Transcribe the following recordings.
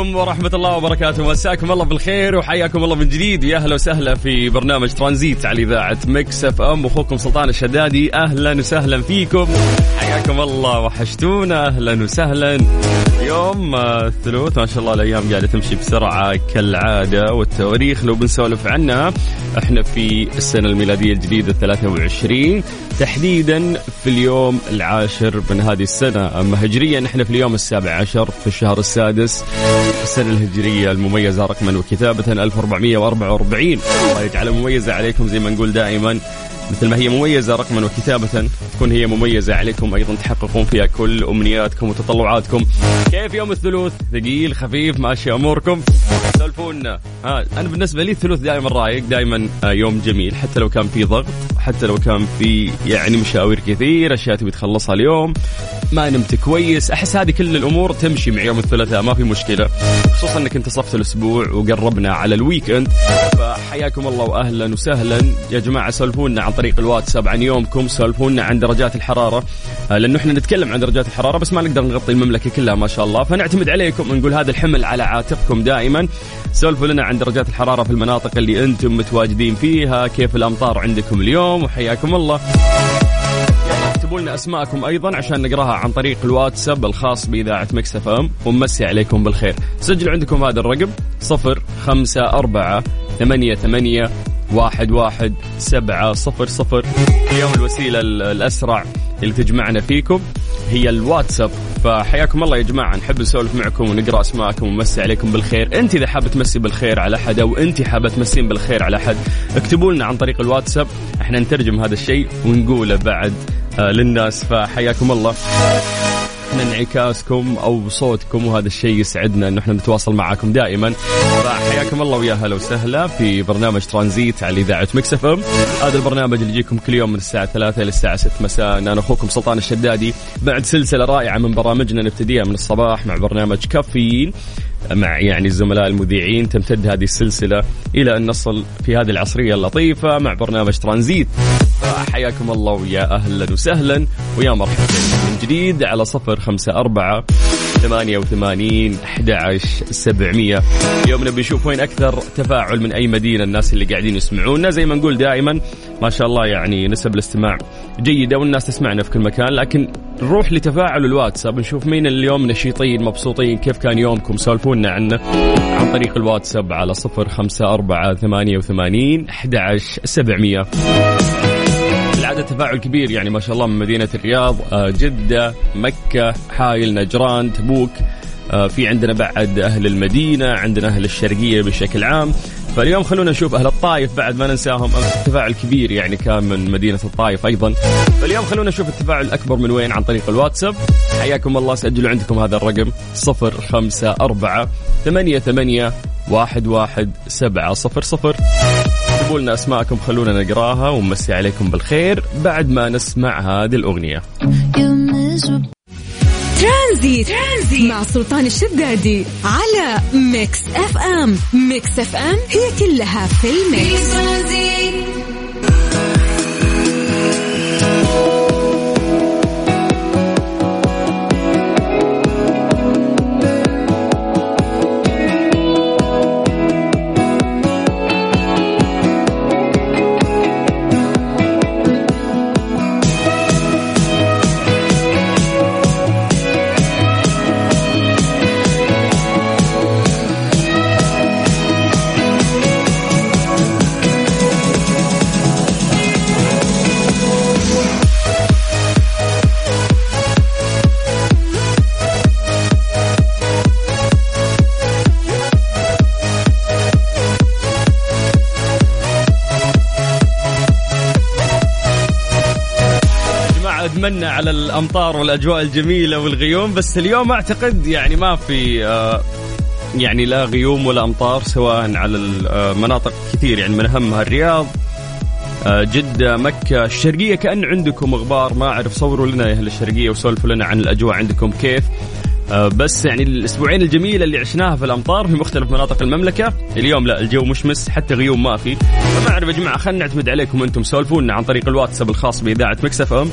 عليكم ورحمة الله وبركاته. مساكم الله بالخير وحياكم الله من جديد. يا أهلا وسهلا في برنامج ترانزيت على إذاعة Mix FM. أخوكم سلطان الشدادي أهلا وسهلا فيكم. حياكم الله. وحشتونا. أهلا وسهلا. يوم الثلاث ما شاء الله الأيام قاعدة تمشي بسرعة كالعادة والتواريخ. لو بنسولف عنها إحنا في السنة الميلادية الجديدة 23 تحديدا في اليوم العاشر من هذه السنة. أما هجريا إحنا في اليوم السابع عشر في الشهر السادس. السنة الهجرية المميزة رقما وكتابة 1444 الله يجعلها مميزة عليكم زي ما نقول دائما. مثل ما هي مميزة رقما وكتابة تكون هي مميزة عليكم. أيضا تحققون فيها كل أمنياتكم وتطلعاتكم. كيف يوم الثلوث ثقيل خفيف ماشي أموركم. سولفونا. ها أنا بالنسبة لي الثلوث دائما رايق دائما آه، يوم جميل. حتى لو كان في ضغط حتى لو كان في يعني مشاوير كثير أشياء تبي تخلصها اليوم. ما نمت كويس. أحس هذه كل الأمور تمشي مع يوم الثلاثاء ما في مشكلة. خصوصا أنك انتصفت الأسبوع وقربنا على الويكند. فحياكم الله وأهلا وسهلا. يا جماعة سولفونا عن طريق الواتساب عن يومكم سولفونا عن درجات الحرارة. آه، لأنه إحنا نتكلم عن درجات الحرارة بس ما نقدر نغطي المملكة كلها ما شاء الله. فنعتمد عليكم نقول هذا الحمل على عاتقكم دائما. سولفوا لنا عن درجات الحرارة في المناطق اللي أنتم متواجدين فيها كيف الأمطار عندكم اليوم وحياكم الله. اكتبوا لنا أسماءكم أيضا عشان نقراها عن طريق الواتساب الخاص بإذاعة Mix FM. ونمسي عليكم بالخير. سجلوا عندكم هذا الرقم صفر خمسة أربعة ثمانية ثمانية واحد واحد سبعة صفر صفر. اليوم الوسيلة ال- الأسرع اللي تجمعنا فيكم هي الواتساب. فحياكم الله يا جماعة نحب نسولف معكم ونقرأ أسماءكم ونمسي عليكم بالخير. أنت إذا حابة تمسي بالخير على أحد أو أنتِ حابة تمسين بالخير على أحد اكتبوا لنا عن طريق الواتساب. إحنا نترجم هذا الشيء ونقوله بعد آه، للناس. فحياكم الله. انعكاسكم أو صوتكم وهذا الشيء يسعدنا انه إحنا نتواصل معاكم دائما. فحياكم الله ويا هلا وسهلا في برنامج ترانزيت على إذاعة Mix FM. هذا البرنامج اللي يجيكم كل يوم من الساعة 3 إلى الساعة 6 مساء. أنا أخوكم سلطان الشدادي. بعد سلسلة رائعة من برامجنا نبتديها من الصباح مع برنامج كافيين. مع يعني الزملاء المذيعين تمتد هذه السلسلة إلى أن نصل في هذه العصرية اللطيفة مع برنامج ترانزيت. حياكم الله ويا أهلا وسهلا ويا مرحبا من جديد على صفر خمسة أربعة 88 11 700 اليوم نبي نشوف وين أكثر تفاعل من أي مدينة الناس اللي قاعدين يسمعونا. زي ما نقول دائما ما شاء الله يعني نسب الاستماع جيدة والناس تسمعنا في كل مكان لكن نروح لتفاعل الواتساب نشوف مين اليوم نشيطين مبسوطين كيف كان يومكم؟ سولفونا عنه عن طريق الواتساب على 054 88 11 700 هذا تفاعل كبير يعني ما شاء الله من مدينة الرياض آه، جدة مكة حائل نجران تبوك آه، في عندنا بعد أهل المدينة عندنا أهل الشرقية بشكل عام. فاليوم خلونا نشوف أهل الطائف بعد ما ننساهم. تفاعل كبير يعني كان من مدينة الطائف أيضا. فاليوم خلونا نشوف التفاعل الأكبر من وين عن طريق الواتساب. حياكم الله سجلوا عندكم هذا الرقم 054 ثمانية ثمانية واحد واحد سبعة صفر صفر. اكتبوا لنا أسماءكم خلونا نقراها ونمسي عليكم بالخير بعد ما نسمع هذه الأغنية ترانزيت. ترانزيت مع سلطان الشدادي على Mix FM Mix FM هي كلها في في ال mix ترانزيت الأمطار والأجواء الجميلة والغيوم بس اليوم أعتقد يعني ما في آه، يعني لا غيوم ولا أمطار سواء على المناطق كثير يعني من أهمها الرياض آه، جدة مكة. الشرقية كأن عندكم غبار ما أعرف صوروا لنا يا أهل الشرقية وسولفوا لنا عن الأجواء عندكم كيف. آه، بس يعني الأسبوعين الجميلة اللي عشناها في الأمطار في مختلف مناطق المملكة اليوم لا الجو مشمس حتى غيوم ما في. فما أعرف يا جماعة خلينا نعتمد عليكم أنتم سولفوا لنا عن طريق الواتساب الخاص بإذاعة مكسف أم.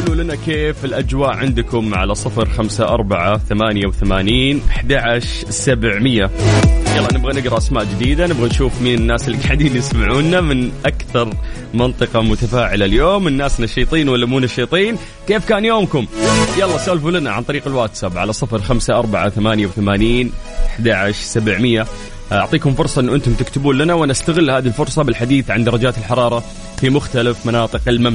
قولوا لنا كيف الأجواء عندكم على صفر خمسة أربعة ثمانية وثمانين أحد سبعمية. يلا نبغى نقرأ أسماء جديدة نبغى نشوف مين الناس اللي قاعدين يسمعونا من أكثر منطقة متفاعلة اليوم الناس نشيطين ولا مو نشيطين؟ كيف كان يومكم؟ يلا سولفوا لنا عن طريق الواتساب على صفر خمسة أربعة ثمانية وثمانين أحد سبعمية. أعطيكم فرصة أن أنتم تكتبون لنا ونستغل هذه الفرصة بالحديث عن درجات الحرارة في مختلف مناطق ما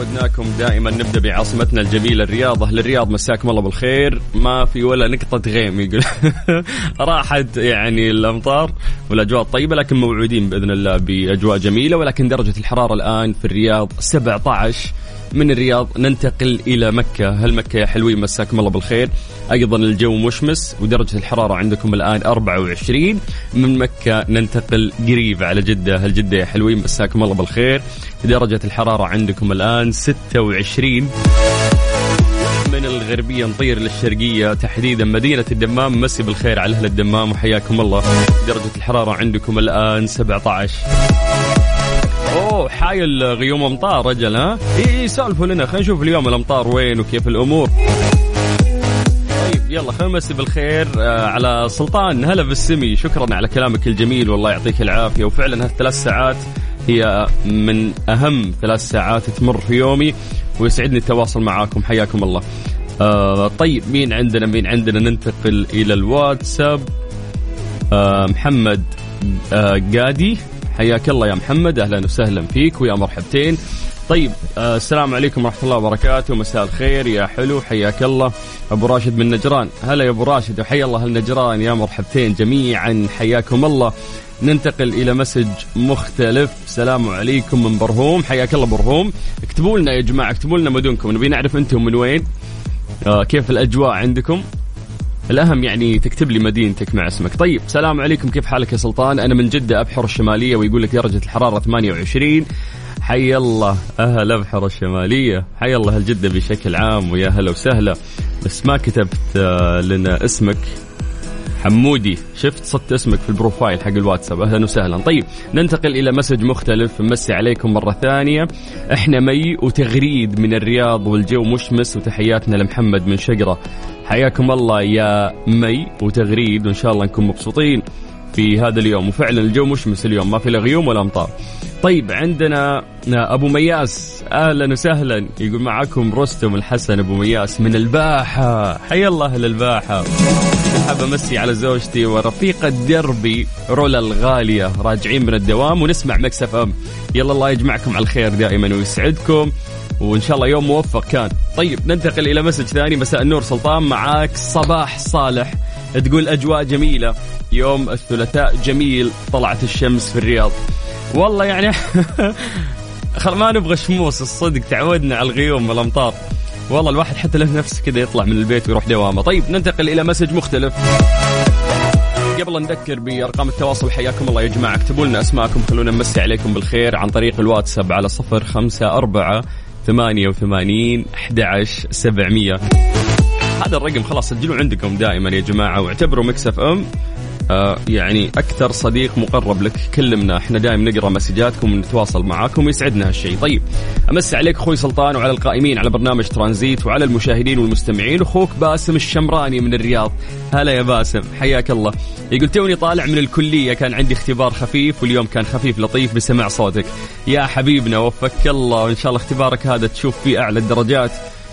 عودناكم دائما. نبدأ بعاصمتنا الجميلة الرياض أهل الرياض مساكم الله بالخير؟ ما في ولا نقطة غيم يقول. راحت يعني الأمطار والأجواء الطيبه لكن موعودين بإذن الله بأجواء جميلة. ولكن درجة الحرارة الآن في الرياض 17 من الرياض ننتقل إلى مكة. هل مكة يا حلوين؟ مساكم الله بالخير. أيضا الجو مشمس ودرجة الحرارة عندكم الآن 24 من مكة ننتقل قريب على جدة. هل جدة يا حلوين؟ مساكم الله بالخير. درجة الحرارة عندكم الآن 26 من الغربية نطير للشرقية. تحديدا مدينة الدمام. مسي بالخير على أهل الدمام وحياكم الله. درجة الحرارة عندكم الآن 17 أوه حايل غيوم أمطار رجل ها؟ سالفوا لنا خلينا نشوف اليوم الأمطار وين وكيف الأمور. طيب يلا خلينا نمسي بالخير آه على سلطان. هلا بالسمي شكرا على كلامك الجميل والله يعطيك العافية. وفعلا هالثلاث ساعات هي من أهم ثلاث ساعات تمر في يومي ويسعدني التواصل معاكم. حياكم الله. آه طيب مين عندنا؟ مين عندنا؟ ننتقل إلى الواتساب. آه محمد آه قادي. حياك الله يا محمد أهلا وسهلا فيك ويا مرحبتين. طيب آه السلام عليكم ورحمة الله وبركاته. مساء الخير يا حلو حياك الله. أبو راشد من نجران. هلا يا أبو راشد وحيا الله النجران يا مرحبتين جميعا. حياكم الله. ننتقل إلى مسج مختلف. السلام عليكم من برهوم. حياك الله برهوم. اكتبوا لنا يا جماعة اكتبوا لنا مدنكم. نبي نعرف أنتم من وين. آه كيف الأجواء عندكم؟ الأهم يعني تكتب لي مدينتك مع اسمك. طيب سلام عليكم. كيف حالك يا سلطان؟ أنا من جدة أبحر الشمالية ويقول لك درجة الحرارة 28 حي الله. أهل أبحر الشمالية. حي الله الجدة بشكل عام ويا هلا وسهلا. بس ما كتبت آه، لنا اسمك. حمودي شفت صدت اسمك في ال profile حق الواتساب؟ أهلا وسهلا. طيب ننتقل إلى message مختلف. نمسي عليكم مرة ثانية. إحنا مي وتغريد من الرياض والجو مشمس وتحياتنا لمحمد من شقرة. حياكم الله يا مي وتغريد وإن شاء الله نكون مبسوطين. في هذا اليوم. وفعلا الجو مشمس اليوم ما في لا غيوم ولا أمطار. طيب عندنا أبو مياس. أهلا وسهلا. يقول معكم رستم الحسن أبو مياس من الباحة. حيا الله أهل الباحه حاب أمسي على زوجتي ورفيقة دربي رولا الغالية راجعين من الدوام ونسمع Mix FM. يلا الله يجمعكم على الخير دائما ويسعدكم وإن شاء الله يوم موفق كان. طيب ننتقل إلى message ثاني. مساء النور سلطان معاك صباح صالح. تقول أجواء جميلة. يوم الثلاثاء جميل طلعت الشمس في الرياض. والله يعني خل ما نبغى شموس الصدق تعودنا على الغيوم والأمطار. والله الواحد حتى له نفس كذا يطلع من البيت ويروح دوامة. طيب ننتقل إلى مسج مختلف. قبل نذكر بأرقام التواصل حياكم الله يا جماعة. اكتبوا لنا أسماءكم خلونا نمسي عليكم بالخير. عن طريق الواتساب على صفر خمسة أربعة ثمانية وثمانين أحد سبعمية. هذا الرقم خلاص سجلوا عندكم دائما يا جماعة واعتبروا مكسف أم آه يعني أكثر صديق مقرب لك كلمنا. إحنا دائما نقرأ مسجاتكم ونتواصل معاكم ويسعدنا هالشيء طيب امسي عليك أخوي سلطان وعلى القائمين على برنامج ترانزيت وعلى المشاهدين والمستمعين. أخوك باسم الشمراني من الرياض. هلا يا باسم حياك الله. يقول توني طالع من الكلية كان عندي اختبار خفيف واليوم كان خفيف لطيف بسمع صوتك. يا حبيبنا وفقك الله وإن شاء الله اختبارك هذا تشوف فيه أعلى الدرجات.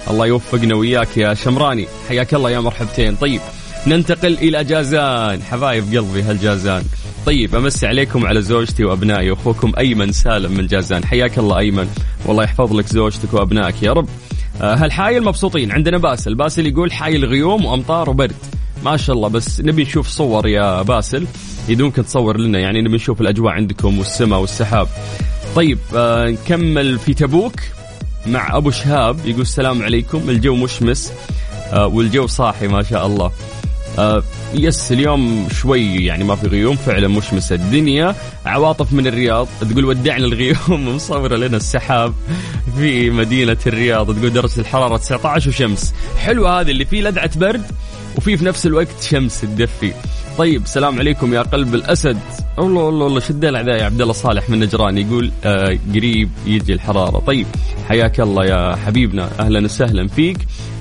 الله يوفقنا وياك يا شمراني. حياك الله يا مرحبتين. طيب ننتقل إلى جازان. حبايب قلبي هالجازان طيب أمسي عليكم على زوجتي وأبنائي وأخوكم أيمن سالم من جازان. حياك الله أيمن. والله يحفظ لك زوجتك وأبنائك يا رب. آه، هالحايل مبسوطين. عندنا باسل. باسل يقول حايل غيوم وأمطار وبرد. ما شاء الله بس نبي نشوف صور يا باسل. يدونك تصور لنا يعني نبي نشوف الأجواء عندكم والسماء والسحاب. طيب آه نكمل في تبوك. مع أبو شهاب يقول السلام عليكم. الجو مشمس آه والجو صاحي ما شاء الله. آه يس اليوم شوي يعني ما في غيوم فعلا مشمسة الدنيا. عواطف من الرياض تقول ودعنا الغيوم. مصورة لنا السحاب في مدينة الرياض تقول درجة الحرارة 19 وشمس حلوة هذه اللي فيه لدعة برد وفي في نفس الوقت شمس تدفي. طيب السلام عليكم يا قلب الأسد. الله الله الله شد الأعداء يا عبد الله صالح من نجران يقول آه قريب يجي الحرارة. طيب حياك الله يا حبيبنا. أهلا وسهلا فيك.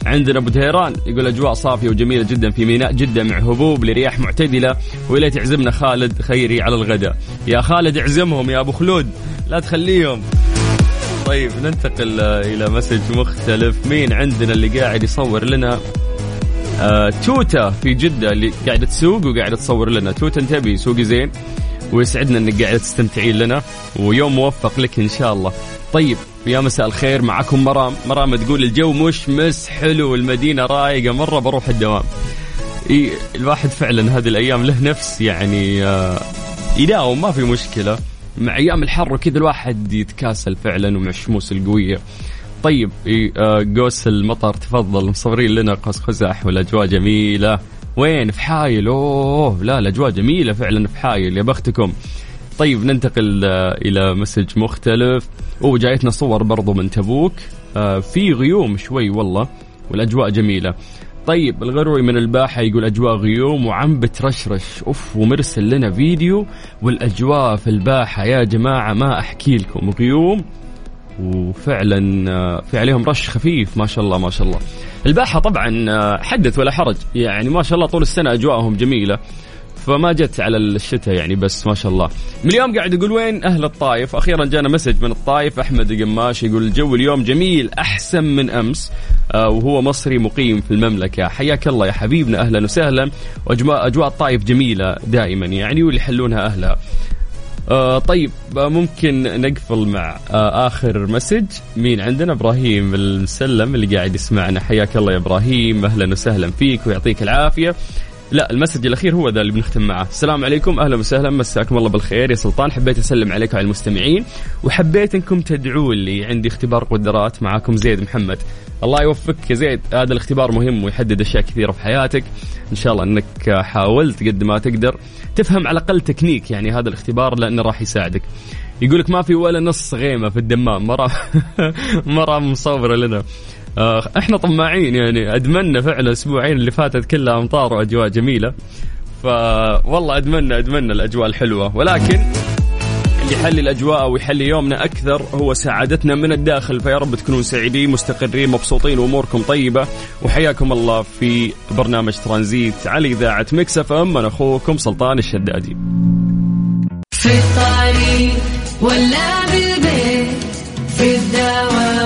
عندنا أبو دهيران يقول أجواء صافية وجميلة جدا في ميناء جده مع هبوب لرياح معتدلة. ويلي تعزمنا خالد خيري على الغداء. يا خالد اعزمهم يا أبو خلود لا تخليهم. طيب ننتقل إلى مسج مختلف. مين عندنا اللي قاعد يصور لنا؟ آه توتا في جدة اللي قاعدة تسوق وقاعدة تصور لنا. توتا انتبهي سوقي زين؟ ويسعدنا انك قاعدة تستمتعين لنا ويوم موفق لك إن شاء الله. طيب يا مساء الخير معكم مرام. مرام تقول الجو مشمس حلو المدينة رايقة مرة بروح الدوام. إيه الواحد فعلا هذه الأيام له نفس يعني آه يداوم ما في مشكلة. مع أيام الحر وكذا الواحد يتكاسل فعلا ومع الشموس القوية. طيب آه، قوس المطر تفضل مصورين لنا قوس قزح والأجواء جميلة. وين؟ في حايل. أوه لا الأجواء جميلة فعلا في حايل يا بختكم. طيب ننتقل آه، إلى مسج مختلف. وجايتنا صور برضو من تبوك. آه، في غيوم شوي والله والأجواء جميلة. طيب الغروي من الباحة يقول أجواء غيوم وعم بترشرش. أوف ومرسل لنا فيديو والأجواء في الباحة. يا جماعة ما أحكي لكم. غيوم وفعلا آه، في عليهم رش خفيف ما شاء الله ما شاء الله. الباحة طبعا آه، حدث ولا حرج. يعني ما شاء الله طول السنة أجواءهم جميلة. فما جت على الشتاء يعني بس ما شاء الله. من اليوم قاعد يقول وين أهل الطايف؟ أخيرا جانا مسج من الطايف أحمد قماش يقول الجو اليوم جميل أحسن من أمس. آه وهو مصري مقيم في المملكة. حياك الله يا حبيبنا أهلا وسهلا. وأجواء أجواء الطايف جميلة دائما يعني واللي يحلونها أهلها. آه طيب آه ممكن نقفل مع آه آخر message. مين عندنا؟ إبراهيم المسلم اللي قاعد يسمعنا. حياك الله يا إبراهيم. أهلا وسهلا فيك ويعطيك العافية. لا ال message الأخير هو ذا اللي بنختم معه. السلام عليكم أهلا وسهلا مساكم الله بالخير. يا سلطان حبيت أسلم عليك وعلى المستمعين وحبيت إنكم تدعون لي. عندي اختبار قدرات معاكم زيد محمد. الله يوفقك يا زيد هذا الاختبار مهم ويحدد أشياء كثيرة في حياتك. إن شاء الله إنك حاولت قد ما تقدر تفهم على الأقل تكنيك يعني هذا الاختبار لأنه راح يساعدك. يقول لك ما في ولا نص غيمة في الدمام. مره مرة مصورة لنا. إحنا طماعين يعني ادمنا فعلا الأسبوعين اللي فاتت كلها أمطار وأجواء جميلة. فوالله ادمنا ادمنا الأجواء الحلوة. ولكن اللي يحلي الأجواء ويحلي يومنا أكثر هو سعادتنا من الداخل. فيا رب تكونوا سعيدين مستقرين مبسوطين وأموركم طيبة. وحياكم الله في برنامج ترانزيت على إذاعة Mix FM. أنا أخوكم سلطان الشدادي. في الطريق ولا بالبيت في الدوام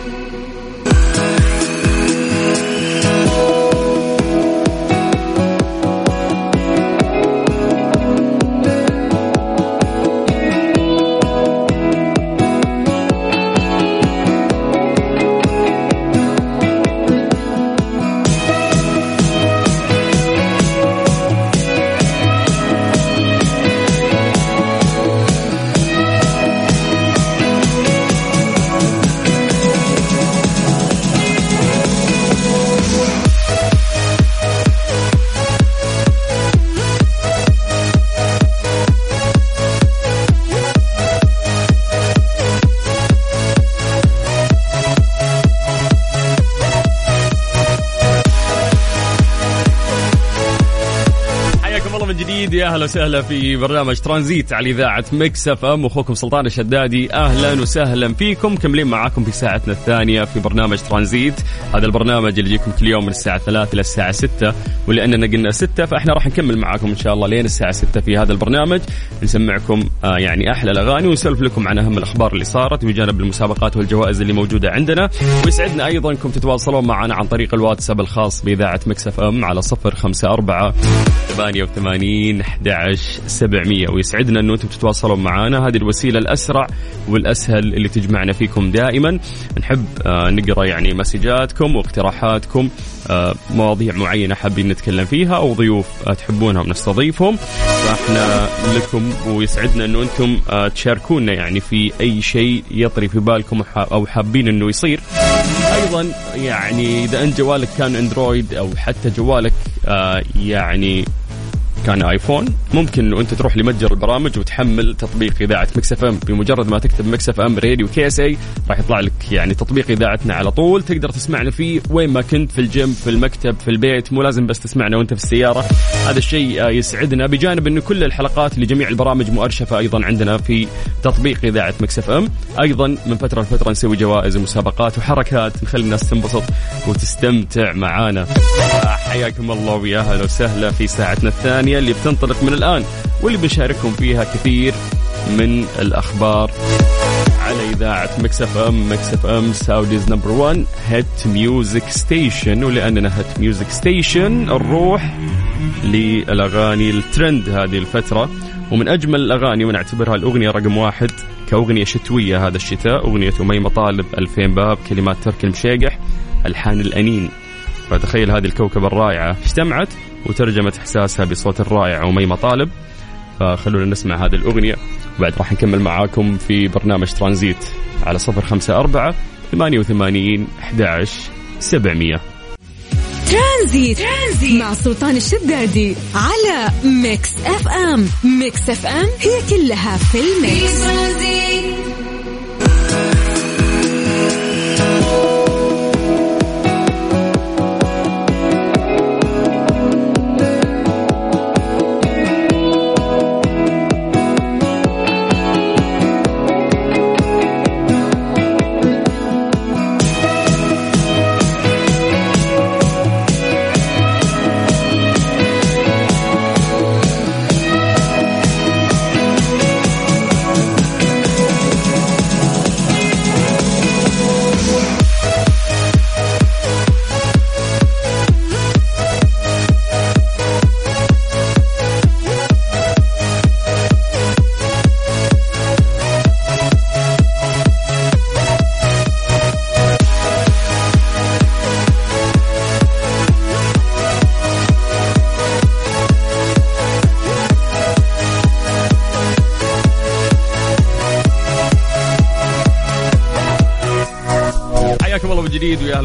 أهلا وسهلا في برنامج ترانزيت على إذاعة Mix FM. أخوكم سلطان الشدادي أهلا وسهلا فيكم كملين معاكم في ساعتنا الثانية في برنامج ترانزيت. هذا البرنامج اللي يجيكم كل يوم من الساعة 3 إلى الساعة 6 ولاننا قلنا 6 فإحنا راح نكمل معاكم إن شاء الله لين الساعة 6 في هذا البرنامج. نسمعكم آه يعني أحلى الأغاني ونسولف لكم عن أهم الأخبار اللي صارت بجانب المسابقات والجوائز اللي موجودة عندنا. ويسعدنا أيضا أنكم تتواصلون معنا عن طريق الواتساب الخاص بإذاعة Mix FM على 054 88 11 700 ويسعدنا أنه أنتم تتواصلون معنا. هذه الوسيلة الأسرع والأسهل اللي تجمعنا فيكم دائما. نحب آه نقرأ يعني مسجاتكم واقتراحاتكم آه مواضيع معينة حابين نتكلم فيها أو ضيوف آه تحبونها ونستضيفهم فإحنا لكم ويسعدنا أنتم آه تشاركونا يعني في أي شيء يطري في بالكم أو حابين أنه يصير. أيضا يعني إذا أنت جوالك كان أندرويد أو حتى جوالك آه يعني كان آيفون. ممكن انه أنت تروح لمتجر البرامج وتحمل تطبيق إذاعة Mix FM. بمجرد ما تكتب Mix FM Radio KSA راح يطلع لك يعني تطبيق إذاعتنا على طول. تقدر تسمعنا فيه وين ما كنت في الجيم في المكتب في البيت. مو لازم بس تسمعنا وأنت في السيارة. هذا الشيء يسعدنا بجانب انه كل الحلقات لجميع البرامج مؤرشفة أيضا عندنا في تطبيق إذاعة Mix FM. أيضا من فترة لفترة نسوي جوائز ومسابقات وحركات. نخلي الناس تنبسط وتستمتع معانا. حياكم الله ويا أهلا وسهلا في ساعتنا الثانية. اللي بتنطلق من الآن واللي بنشارككم فيها كثير من الأخبار على إذاعة Mix FM Mix FM Saudi's number 1 hit music station ولأننا hit music station نروح للأغاني الترند هذه الفترة ومن أجمل الأغاني ونعتبرها الأغنية رقم واحد كأغنية شتوية هذا الشتاء أغنية اميمه طالب 2000 باب كلمات ترك المشيقح ألحان الأنين. فتخيل هذه الكوكبة الرائعة. اجتمعت وترجمت إحساسها بصوت الرائع اميمه طالب فخلونا نسمع هذه الأغنية. وبعد راح نكمل معاكم في برنامج ترانزيت على صفر خمسة أربعة ثمانية وثمانين أحد سبعمية. ترانزيت. ترانزيت مع سلطان الشدادي على Mix FM. Mix FM هي كلها في ال mix. جديد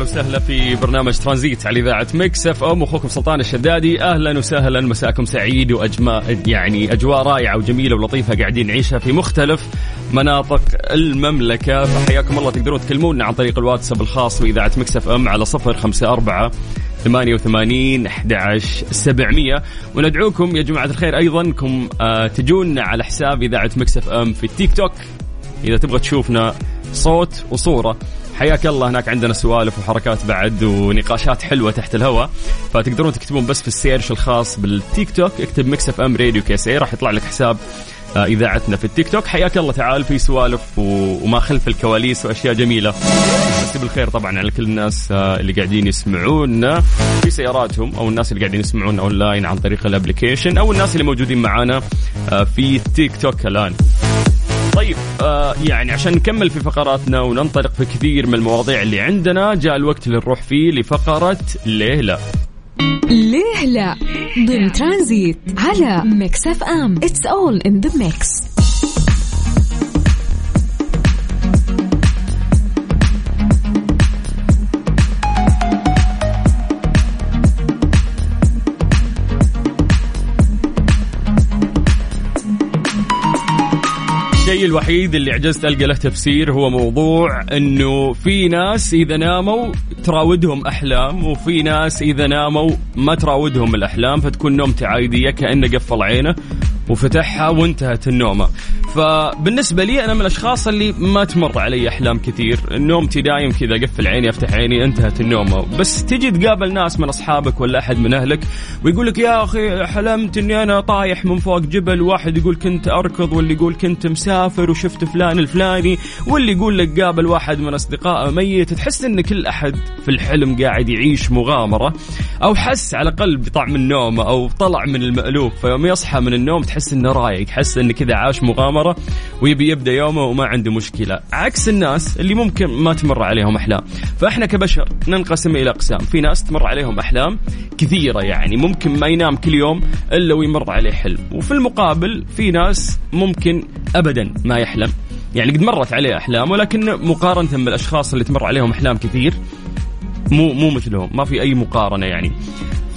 وسهلا في برنامج ترانزيت على إذاعة Mix FM. أخوكم سلطان الشدادي أهلا وسهلا. مساكم سعيد واجماء يعني أجواء رائعة وجميلة ولطيفة قاعدين نعيشها في مختلف مناطق المملكة. فحياكم الله تقدرون تكلمونا عن طريق الواتساب الخاص بإذاعة Mix FM على صفر خمسة أربعة ثمانية وثمانين أحد سبعمية. وندعوكم يا جماعة الخير أيضا أنكم آه تجونا على حساب إذاعة Mix FM في التيك توك. إذا تبغى تشوفنا صوت وصورة. حياك الله. هناك عندنا سوالف وحركات بعد ونقاشات حلوة تحت الهواء. فتقدرون تكتبون بس في ال search الخاص بالتيك توك. اكتب Mix FM Radio KSA راح يطلع لك حساب آه، إذاعتنا في التيك توك. حياك الله تعال. في سوالف وما خلف الكواليس وأشياء جميلة. مسي بالخير طبعا على كل الناس آه، اللي قاعدين يسمعونا. في سياراتهم أو الناس اللي قاعدين يسمعونا أونلاين عن طريق ال application أو الناس اللي موجودين معانا آه، في تيك توك الآن. آه يعني عشان نكمل في فقراتنا وننطلق في كثير من المواضيع اللي عندنا جاء الوقت اللي نروح فيه لفقرة ليه لا ليه لا ضمن ترانزيت على Mix FM. it's all in the mix الشيء الوحيد اللي عجزت ألقى له تفسير هو موضوع إنه في ناس إذا ناموا تراودهم أحلام وفي ناس إذا ناموا ما تراودهم الأحلام فتكون نومته عادية كأنه قفل عينه. وفتحها وانتهت النومة. فبالنسبة لي أنا من الأشخاص اللي ما تمر علي أحلام كثير. نومتي دايم كذا اقفل عيني أفتح عيني انتهت النومة. بس تجي تقابل ناس من أصحابك ولا أحد من أهلك ويقول لك يا أخي حلمت إني أنا طايح من فوق جبل واحد يقول كنت أركض واللي يقول كنت مسافر وشفت فلان الفلاني واللي يقول لك قابل واحد من أصدقائه ميت. تحس إن كل أحد في الحلم قاعد يعيش مغامرة أو حس على الاقل بطعم النوم أو طلع من المألوف. فيوم يصحى من النوم تحس إنه رايق تحس انه كذا عاش مغامرة ويبي يبدأ يومه وما عنده مشكلة. عكس الناس اللي ممكن ما تمر عليهم أحلام. فإحنا كبشر ننقسم إلى أقسام. في ناس تمر عليهم أحلام كثيرة يعني ممكن ما ينام كل يوم إلا ويمر عليه حلم. وفي المقابل في ناس ممكن ابدا ما يحلم. يعني قد مرت عليه أحلام ولكن مقارنة بالأشخاص اللي تمر عليهم أحلام كثير مو مو مثلهم. ما في أي مقارنة يعني.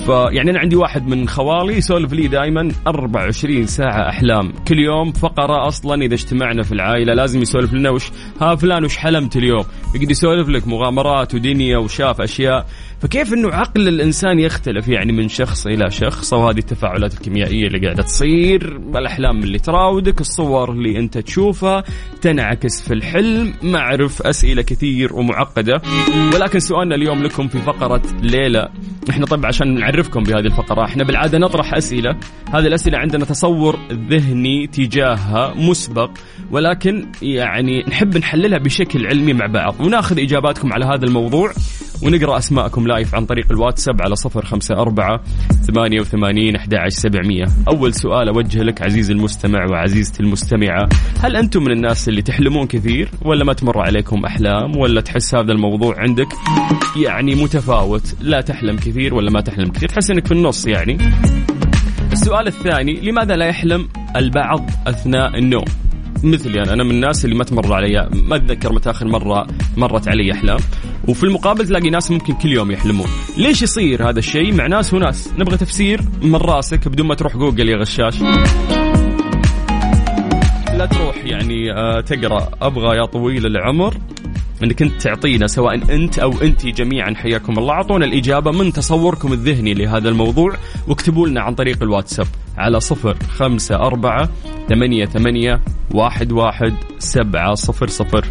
فيعني أنا عندي واحد من خوالي يسولف لي دائما 24 ساعة أحلام. كل يوم فقرة أصلا إذا اجتمعنا في العائلة لازم يسولف لنا وش ها فلان وش حلمت اليوم؟ يقعد يسولف لك مغامرات ودنيا وشاف أشياء. فكيف إنه عقل الإنسان يختلف يعني من شخص إلى شخص؟ وهذه التفاعلات الكيميائية اللي قاعدة تصير الأحلام اللي تراودك الصور اللي أنت تشوفها تنعكس في الحلم معرف أسئلة كثير ومعقدة. ولكن سؤالنا اليوم لكم في فقرة ليله إحنا طبعا عشان نعرفكم بهذه الفقرة. إحنا بالعادة نطرح أسئلة. هذه الأسئلة عندنا تصور ذهني تجاهها مسبق ولكن يعني نحب نحللها بشكل علمي مع بعض وناخذ إجاباتكم على هذا الموضوع. ونقرأ أسماءكم لايف عن طريق الواتساب على صفر خمسة أربعة ثمانية وثمانين أحد سبعمية. أول سؤال أوجه لك عزيزي المستمع وعزيزتي المستمعة. هل أنتم من الناس اللي تحلمون كثير ولا ما تمر عليكم أحلام ولا تحس هذا الموضوع عندك يعني متفاوت؟ لا تحلم كثير ولا ما تحلم كثير تحس أنك في النص يعني. السؤال الثاني لماذا لا يحلم البعض أثناء النوم؟ مثلي أنا أنا من الناس اللي ما تمر علي ما أتذكر متى آخر مرة مرت علي أحلام. وفي المقابل تلاقي ناس ممكن كل يوم يحلمون. ليش يصير هذا الشيء؟ مع ناس وناس نبغى تفسير من راسك بدون ما تروح جوجل يا غشاش. لا تروح يعني آه، تقرأ. أبغى يا طويل العمر. إنك أنت تعطينا سواء أنت أو انت جميعا حياكم الله. أعطونا الإجابة من تصوركم الذهني لهذا الموضوع واكتبوا لنا عن طريق الواتساب على صفر خمسة أربعة ثمانية ثمانية واحد واحد سبعة صفر صفر.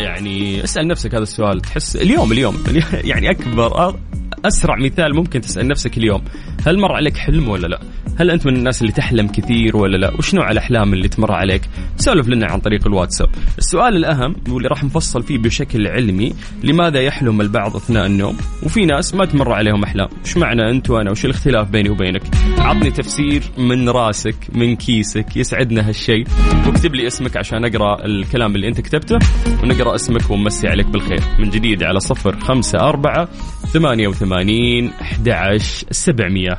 يعني اسأل نفسك هذا السؤال. تحس اليوم اليوم يعني أكبر أسرع مثال ممكن تسأل نفسك اليوم. هل مر عليك حلم ولا لا؟ هل أنت من الناس اللي تحلم كثير ولا لا؟ وش نوع الأحلام اللي تمر عليك؟ سولف لنا عن طريق الواتساب. السؤال الأهم واللي راح نفصل فيه بشكل علمي لماذا يحلم البعض أثناء النوم؟ وفي ناس ما تمر عليهم أحلام. وش معنى أنت وأنا؟ وش الاختلاف بيني وبينك؟ عطني تفسير من راسك من كيسك يسعدنا هالشيء واكتب لي اسمك عشان أقرأ الكلام اللي أنت كتبته ونقرأ اسمك ونمسي عليك بالخير. من جديد على صفر خمسة أربعة ثمانية وثمانين أحد سبعمية.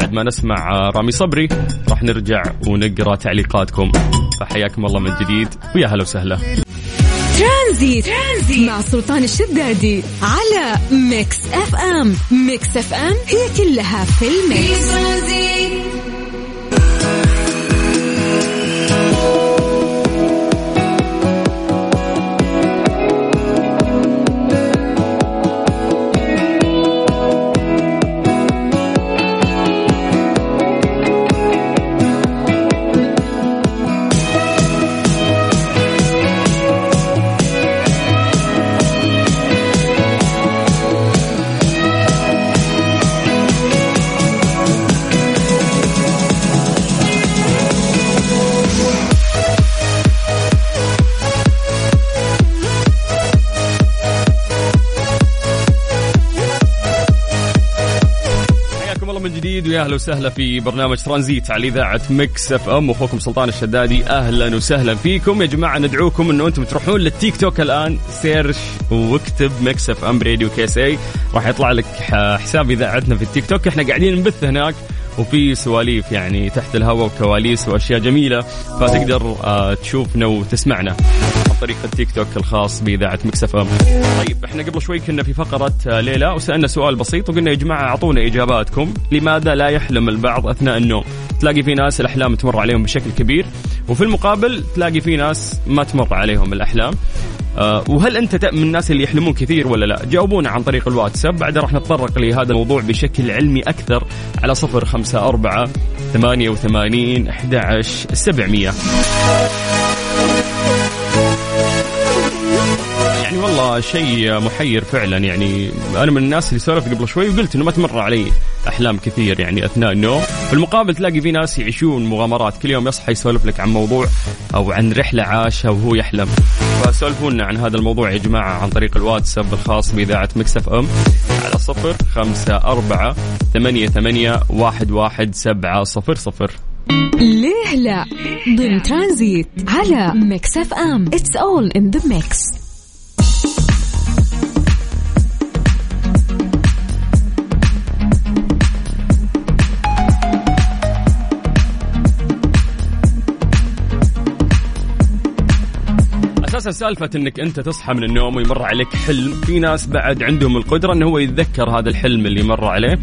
بعد ما نسمع رامي صبري راح نرجع ونقرأ تعليقاتكم. فحياكم الله من جديد ويا هلا وسهلا. ترانزيت. مع سلطان الشدادي على ميكس أف أم. ميكس أف أم هي كلها في الميكس. ويا أهلا وسهلا في برنامج ترانزيت على إذاعة ميكس إف إم. واخوكم سلطان الشدادي أهلا وسهلا فيكم. يا جماعة ندعوكم إنه أنتم تروحون للتيك توك الآن. search واكتب Mix FM Radio KSA. راح يطلع لك حساب إذاعتنا في التيك توك. إحنا قاعدين نبث هناك وفي سواليف يعني تحت الهواء وكواليس وأشياء جميلة. فتقدر آه، تشوفنا وتسمعنا. طريق التيك توك الخاص بإذاعة ميكس إف أم. طيب إحنا قبل شوي كنا في فقرة آه، ليلى وسألنا سؤال بسيط وقلنا يا جماعة أعطونا إجاباتكم لماذا لا يحلم البعض أثناء النوم. تلاقي في ناس الأحلام تمر عليهم بشكل كبير وفي المقابل تلاقي في ناس ما تمر عليهم الأحلام. آه وهل أنت من الناس اللي يحلمون كثير ولا لا؟ جاوبونا عن طريق الواتساب. بعد راح نتطرق لهذا الموضوع بشكل علمي أكثر على صفر خمسة أربعة ثمانية وثمانين أحد عشر سبعمية. والله شيء محير فعلا. يعني أنا من الناس اللي سولفت قبل شوي وقلت إنه ما تمر علي أحلام كثير يعني أثناء النوم. في المقابل تلاقي في ناس يعيشون مغامرات. كل يوم يصحى يسولف لك عن موضوع أو عن رحلة عاشها وهو يحلم. فسولفونا عن هذا الموضوع يا جماعة عن طريق الواتساب الخاص بإذاعة ميكس إف إم. على صفر خمسة أربعة ثمانية ثمانية واحد واحد سبعة صفر صفر. ليه لا؟ ضمن ترانزيت على ميكس إف إم. it's all in the mix أساسا سالفة إنك أنت تصحى من النوم ويمر عليك حلم في ناس بعد عندهم القدرة إنه هو يتذكر هذا الحلم اللي مر عليه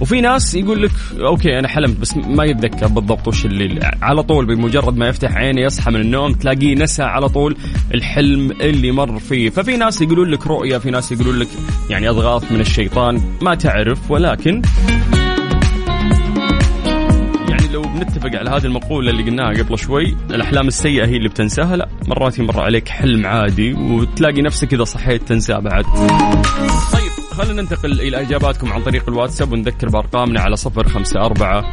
وفي ناس يقول لك أوكي أنا حلمت بس ما يتذكر بالضبط وش اللي على طول بمجرد ما يفتح عينه يصحى من النوم تلاقيه نسى على طول الحلم اللي مر فيه. ففي ناس يقولون لك رؤية في ناس يقولون لك يعني أضغاث من الشيطان ما تعرف ولكن هذه المقولة اللي قلناها قبل شوي الأحلام السيئة هي اللي بتنساها. لا مرات يمر عليك حلم عادي وتلاقي نفسك إذا صحيت تنساه بعد. طيب خلينا ننتقل إلى إجاباتكم عن طريق الواتساب ونذكر بأرقامنا على صفر خمسة أربعة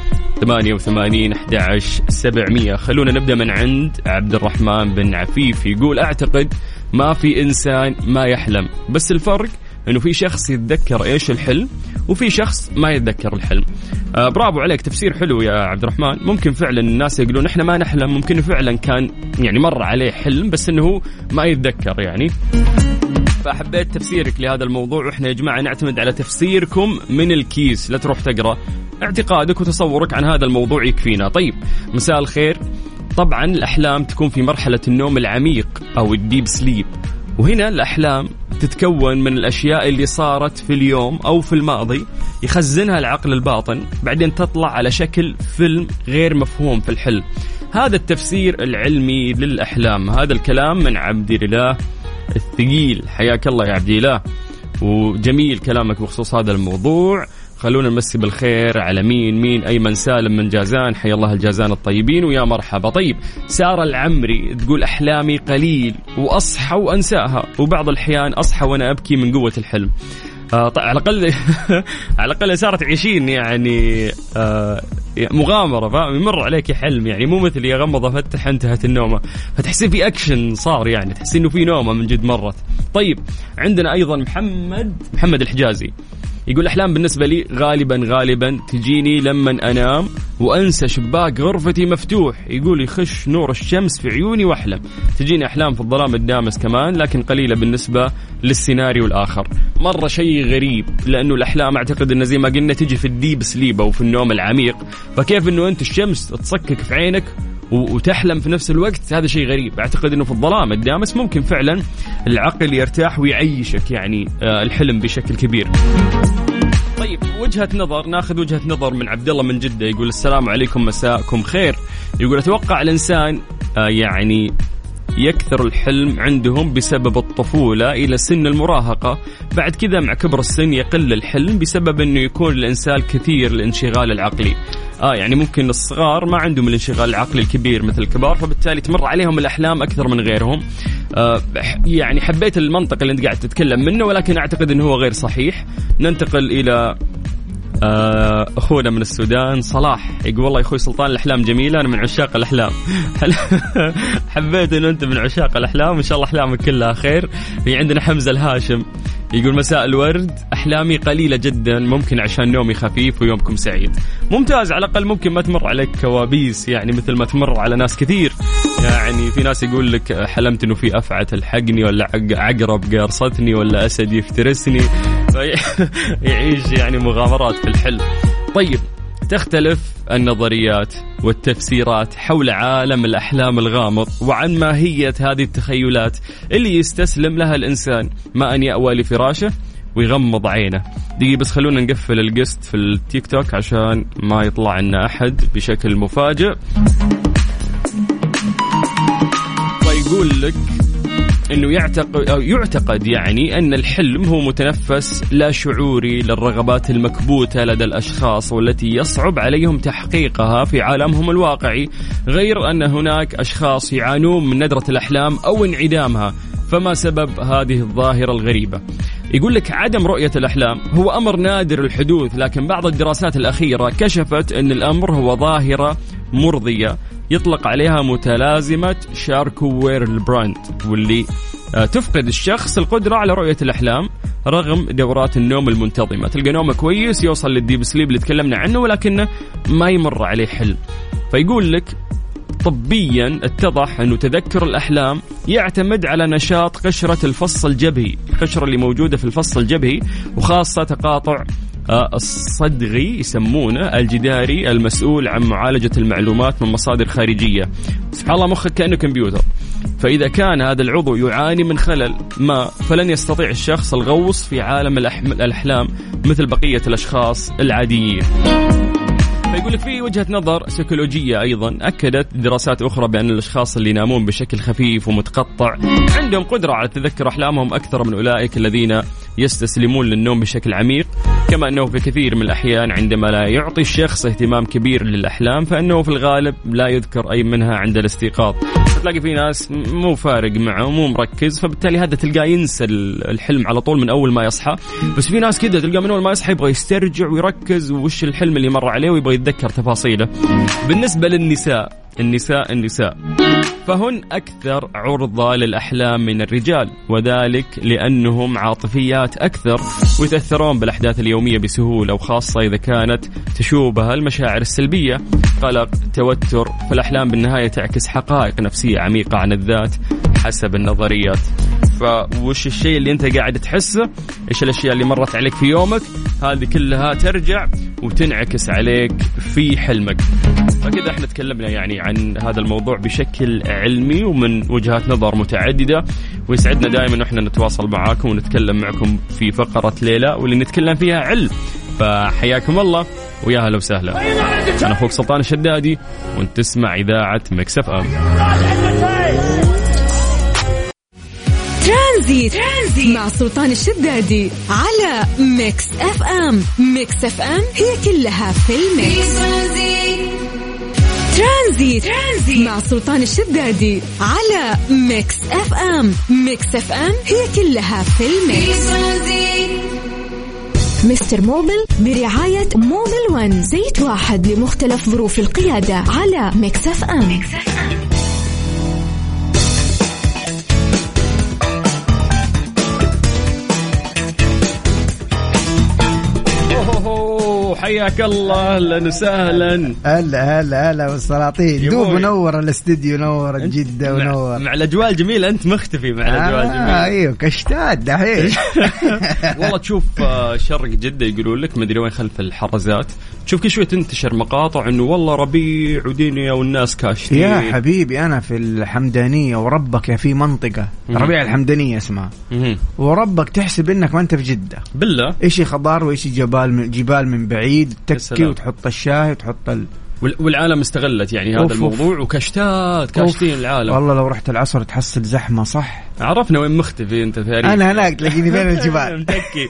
ثمانية وثمانين أحد سبعمية. خلونا نبدأ من عند عبد الرحمن بن عفيف يقول أعتقد ما في إنسان ما يحلم بس الفرق إنه في شخص يتذكر إيش الحلم وفي شخص ما يتذكر الحلم. آه برافو عليك تفسير حلو يا عبد الرحمن. ممكن فعلا الناس يقولون إحنا ما نحلم. ممكن فعلا كان يعني مر عليه حلم بس إنه هو ما يتذكر يعني. فحبيت تفسيرك لهذا الموضوع وإحنا يا جماعة نعتمد على تفسيركم من الكيس. لا تروح تقرأ اعتقادك وتصورك عن هذا الموضوع يكفينا. طيب مساء الخير. طبعا الأحلام تكون في مرحلة النوم العميق أو الديب سليب. وهنا الأحلام تتكون من الأشياء اللي صارت في اليوم أو في الماضي يخزنها العقل الباطن بعدين تطلع على شكل فيلم غير مفهوم في الحلم. هذا التفسير العلمي للأحلام. هذا الكلام من عبد الله الثقيل. حياك الله يا عبد الله وجميل كلامك بخصوص هذا الموضوع. خلونا نمسي بالخير على مين مين؟ ايمن سالم من جازان. حيا الله الجازان الطيبين ويا مرحبا. طيب سارة العمري تقول أحلامي قليل وأصحى وأنساها وبعض الأحيان أصحى وأنا أبكي من قوة الحلم. آه طيب على الأقل على الأقل سارة تعيشين يعني آه مغامرة فاهم؟ يمر عليك حلم يعني مو مثل يا غمض افتح انتهت النومة. فتحسين في اكشن صار يعني تحسين إنه في نومة من جد مرت. طيب عندنا أيضا محمد محمد الحجازي. يقول الاحلام بالنسبة لي غالبا غالبا تجيني لما أنام وأنسى شباك غرفتي مفتوح. يقول يخش نور الشمس في عيوني وأحلم. تجيني أحلام في الظلام الدامس كمان لكن قليلة بالنسبة للسيناريو الآخر. مرة شيء غريب لأنه الأحلام أعتقد انه زي ما قلنا تجي في الديب سليب أو في النوم العميق. فكيف إنه أنت الشمس تصكك في عينك وتحلم في نفس الوقت. هذا شيء غريب. أعتقد إنه في الظلام الدامس ممكن فعلا العقل يرتاح ويعيشك يعني آه، الحلم بشكل كبير. طيب وجهة نظر ناخذ وجهة نظر من عبد الله من جدة يقول السلام عليكم مساءكم خير. يقول أتوقع الإنسان آه، يعني يكثر الحلم عندهم بسبب الطفولة إلى سن المراهقة. بعد كذا مع كبر السن يقل الحلم بسبب أنه يكون الإنسان كثير الانشغال العقلي. آه يعني ممكن الصغار ما عندهم الانشغال العقلي الكبير مثل الكبار فبالتالي تمر عليهم الأحلام أكثر من غيرهم. آه يعني حبيت المنطق اللي أنت قاعد تتكلم منه ولكن أعتقد إنه هو غير صحيح. ننتقل آه، أخونا من السودان صلاح. يقول والله يا أخوي سلطان الأحلام جميلة أنا من عشاق الأحلام. حبيت إنه أنت من عشاق الأحلام وان شاء الله أحلامك كلها خير. في عندنا حمزة الهاشم يقول مساء الورد. أحلامي قليلة جدا ممكن عشان نومي خفيف ويومكم سعيد. ممتاز على الأقل ممكن ما تمر عليك كوابيس يعني مثل ما تمر على ناس كثير. يعني في ناس يقول لك حلمت إنه في افعى تلحقني ولا عقرب قارصتني ولا أسد يفترسني. يعيش يعني مغامرات في الحلم. طيب تختلف النظريات والتفسيرات حول عالم الأحلام الغامض وعن ماهية هذه التخيلات اللي يستسلم لها الإنسان ما أن يأوى لفراشه ويغمض عينه. دقيقة بس خلونا نقفل القسط في التيك توك عشان ما يطلع لنا أحد بشكل مفاجئ. فيقول لك إنه يعتقد أو يعتقد يعني أن الحلم هو متنفس لا شعوري للرغبات المكبوتة لدى الأشخاص والتي يصعب عليهم تحقيقها في عالمهم الواقعي غير أن هناك أشخاص يعانون من ندرة الأحلام أو انعدامها. فما سبب هذه الظاهرة الغريبة. يقول لك عدم رؤية الأحلام هو أمر نادر الحدوث لكن بعض الدراسات الأخيرة كشفت أن الأمر هو ظاهرة مرضية يطلق عليها متلازمة شاركو ويلبراند واللي آه، تفقد الشخص القدرة على رؤية الأحلام رغم دورات النوم المنتظمة. تلقى نومه كويس يوصل لل deep sleep اللي تكلمنا عنه ولكنه ما يمر عليه حلم فيقول لك طبيا اتضح انه تذكر الأحلام يعتمد على نشاط قشرة الفص الجبهي، القشرة اللي موجودة في الفص الجبهي وخاصة تقاطع آه، الصدغي يسمونه الجداري المسؤول عن معالجة المعلومات من مصادر خارجية. سبحان الله مخك كأنه كمبيوتر. فإذا كان هذا العضو يعاني من خلل ما فلن يستطيع الشخص الغوص في عالم الأحلام مثل بقية الأشخاص العاديين. فيقول لك في وجهة نظر سيكولوجية أيضا أكدت دراسات أخرى بأن الأشخاص اللي ينامون بشكل خفيف ومتقطع عندهم قدرة على تذكر أحلامهم أكثر من أولئك الذين يستسلمون للنوم بشكل عميق. كما أنه في كثير من الأحيان عندما لا يعطي الشخص اهتمام كبير للأحلام فإنه في الغالب لا يذكر أي منها عند الاستيقاظ. تلاقي في ناس مو فارق معه مو مركز فبالتالي هذا تلقاه ينسى الحلم على طول من أول ما يصحى. بس في ناس كذا تلقاه من أول ما يصحى يبغى يسترجع ويركز وش الحلم اللي مر عليه ويبغى يتذكر تفاصيله. بالنسبة للنساء النساء النساء فهن أكثر عرضة للأحلام من الرجال وذلك لأنهم عاطفيات أكثر ويتأثرون بالأحداث اليومية بسهولة وخاصة إذا كانت تشوبها المشاعر السلبية. قلق توتر فالأحلام بالنهاية تعكس حقائق نفسية عميقة عن الذات حسب النظريات. فوش الشيء اللي أنت قاعد تحسه؟ إيش الأشياء اللي مرت عليك في يومك؟ هذه كلها ترجع وتنعكس عليك في حلمك. فكذا إحنا تكلمنا يعني عن هذا الموضوع بشكل علمي ومن وجهات نظر متعددة ويسعدنا دائما إحنا نتواصل معاكم ونتكلم معكم في فقرة ليله واللي نتكلم فيها علم. فحياكم الله ويا هلا وسهلا. أنا أخوك سلطان الشدادي وأنت تسمع إذاعة ميكس إف أم. ترانزيت. ترانزيت. مع سلطان الشدادي على ميكس اف ام. ميكس اف ام هي كلها في الميكس. ترانزيت. ترانزيت مع سلطان الشدادي على ميكس اف ام. ميكس اف ام هي كلها في الميكس. مستر موبل برعاية موبل ون. زيت واحد لمختلف ظروف القيادة على ميكس اف ام, ميكس أف أم. حياك الله أهلا وسهلا. هلا هلا هلا والسلاطين. دوب منور الاستديو نور جدة ونور. مع الأجواء الجميلة أنت مختفي مع الأجواء آه الجميلة. أيوه كشتات دحين. والله تشوف آه، شرق جدة يقولون لك مدري وين خلف الحرزات. تشوف كل شوي تنتشر مقاطع إنه والله ربيع ودنيا والناس كاشتين. يا حبيبي أنا في الحمدانية وربك يا في منطقة. ربيع الحمدانية اسمها. وربك تحسب إنك ما أنت في جدة. بالله. إيش خضار وايش جبال من جبال من بعيد. تكي وتحط الشاي وتحط ال... والعالم استغلت يعني هذا الموضوع وكشتات كاشتين العالم. والله لو رحت العصر تحصل زحمة صح؟ عرفنا وين مختفي أنت ثاني أنا هناك تلاقيني بين الجبال. متكي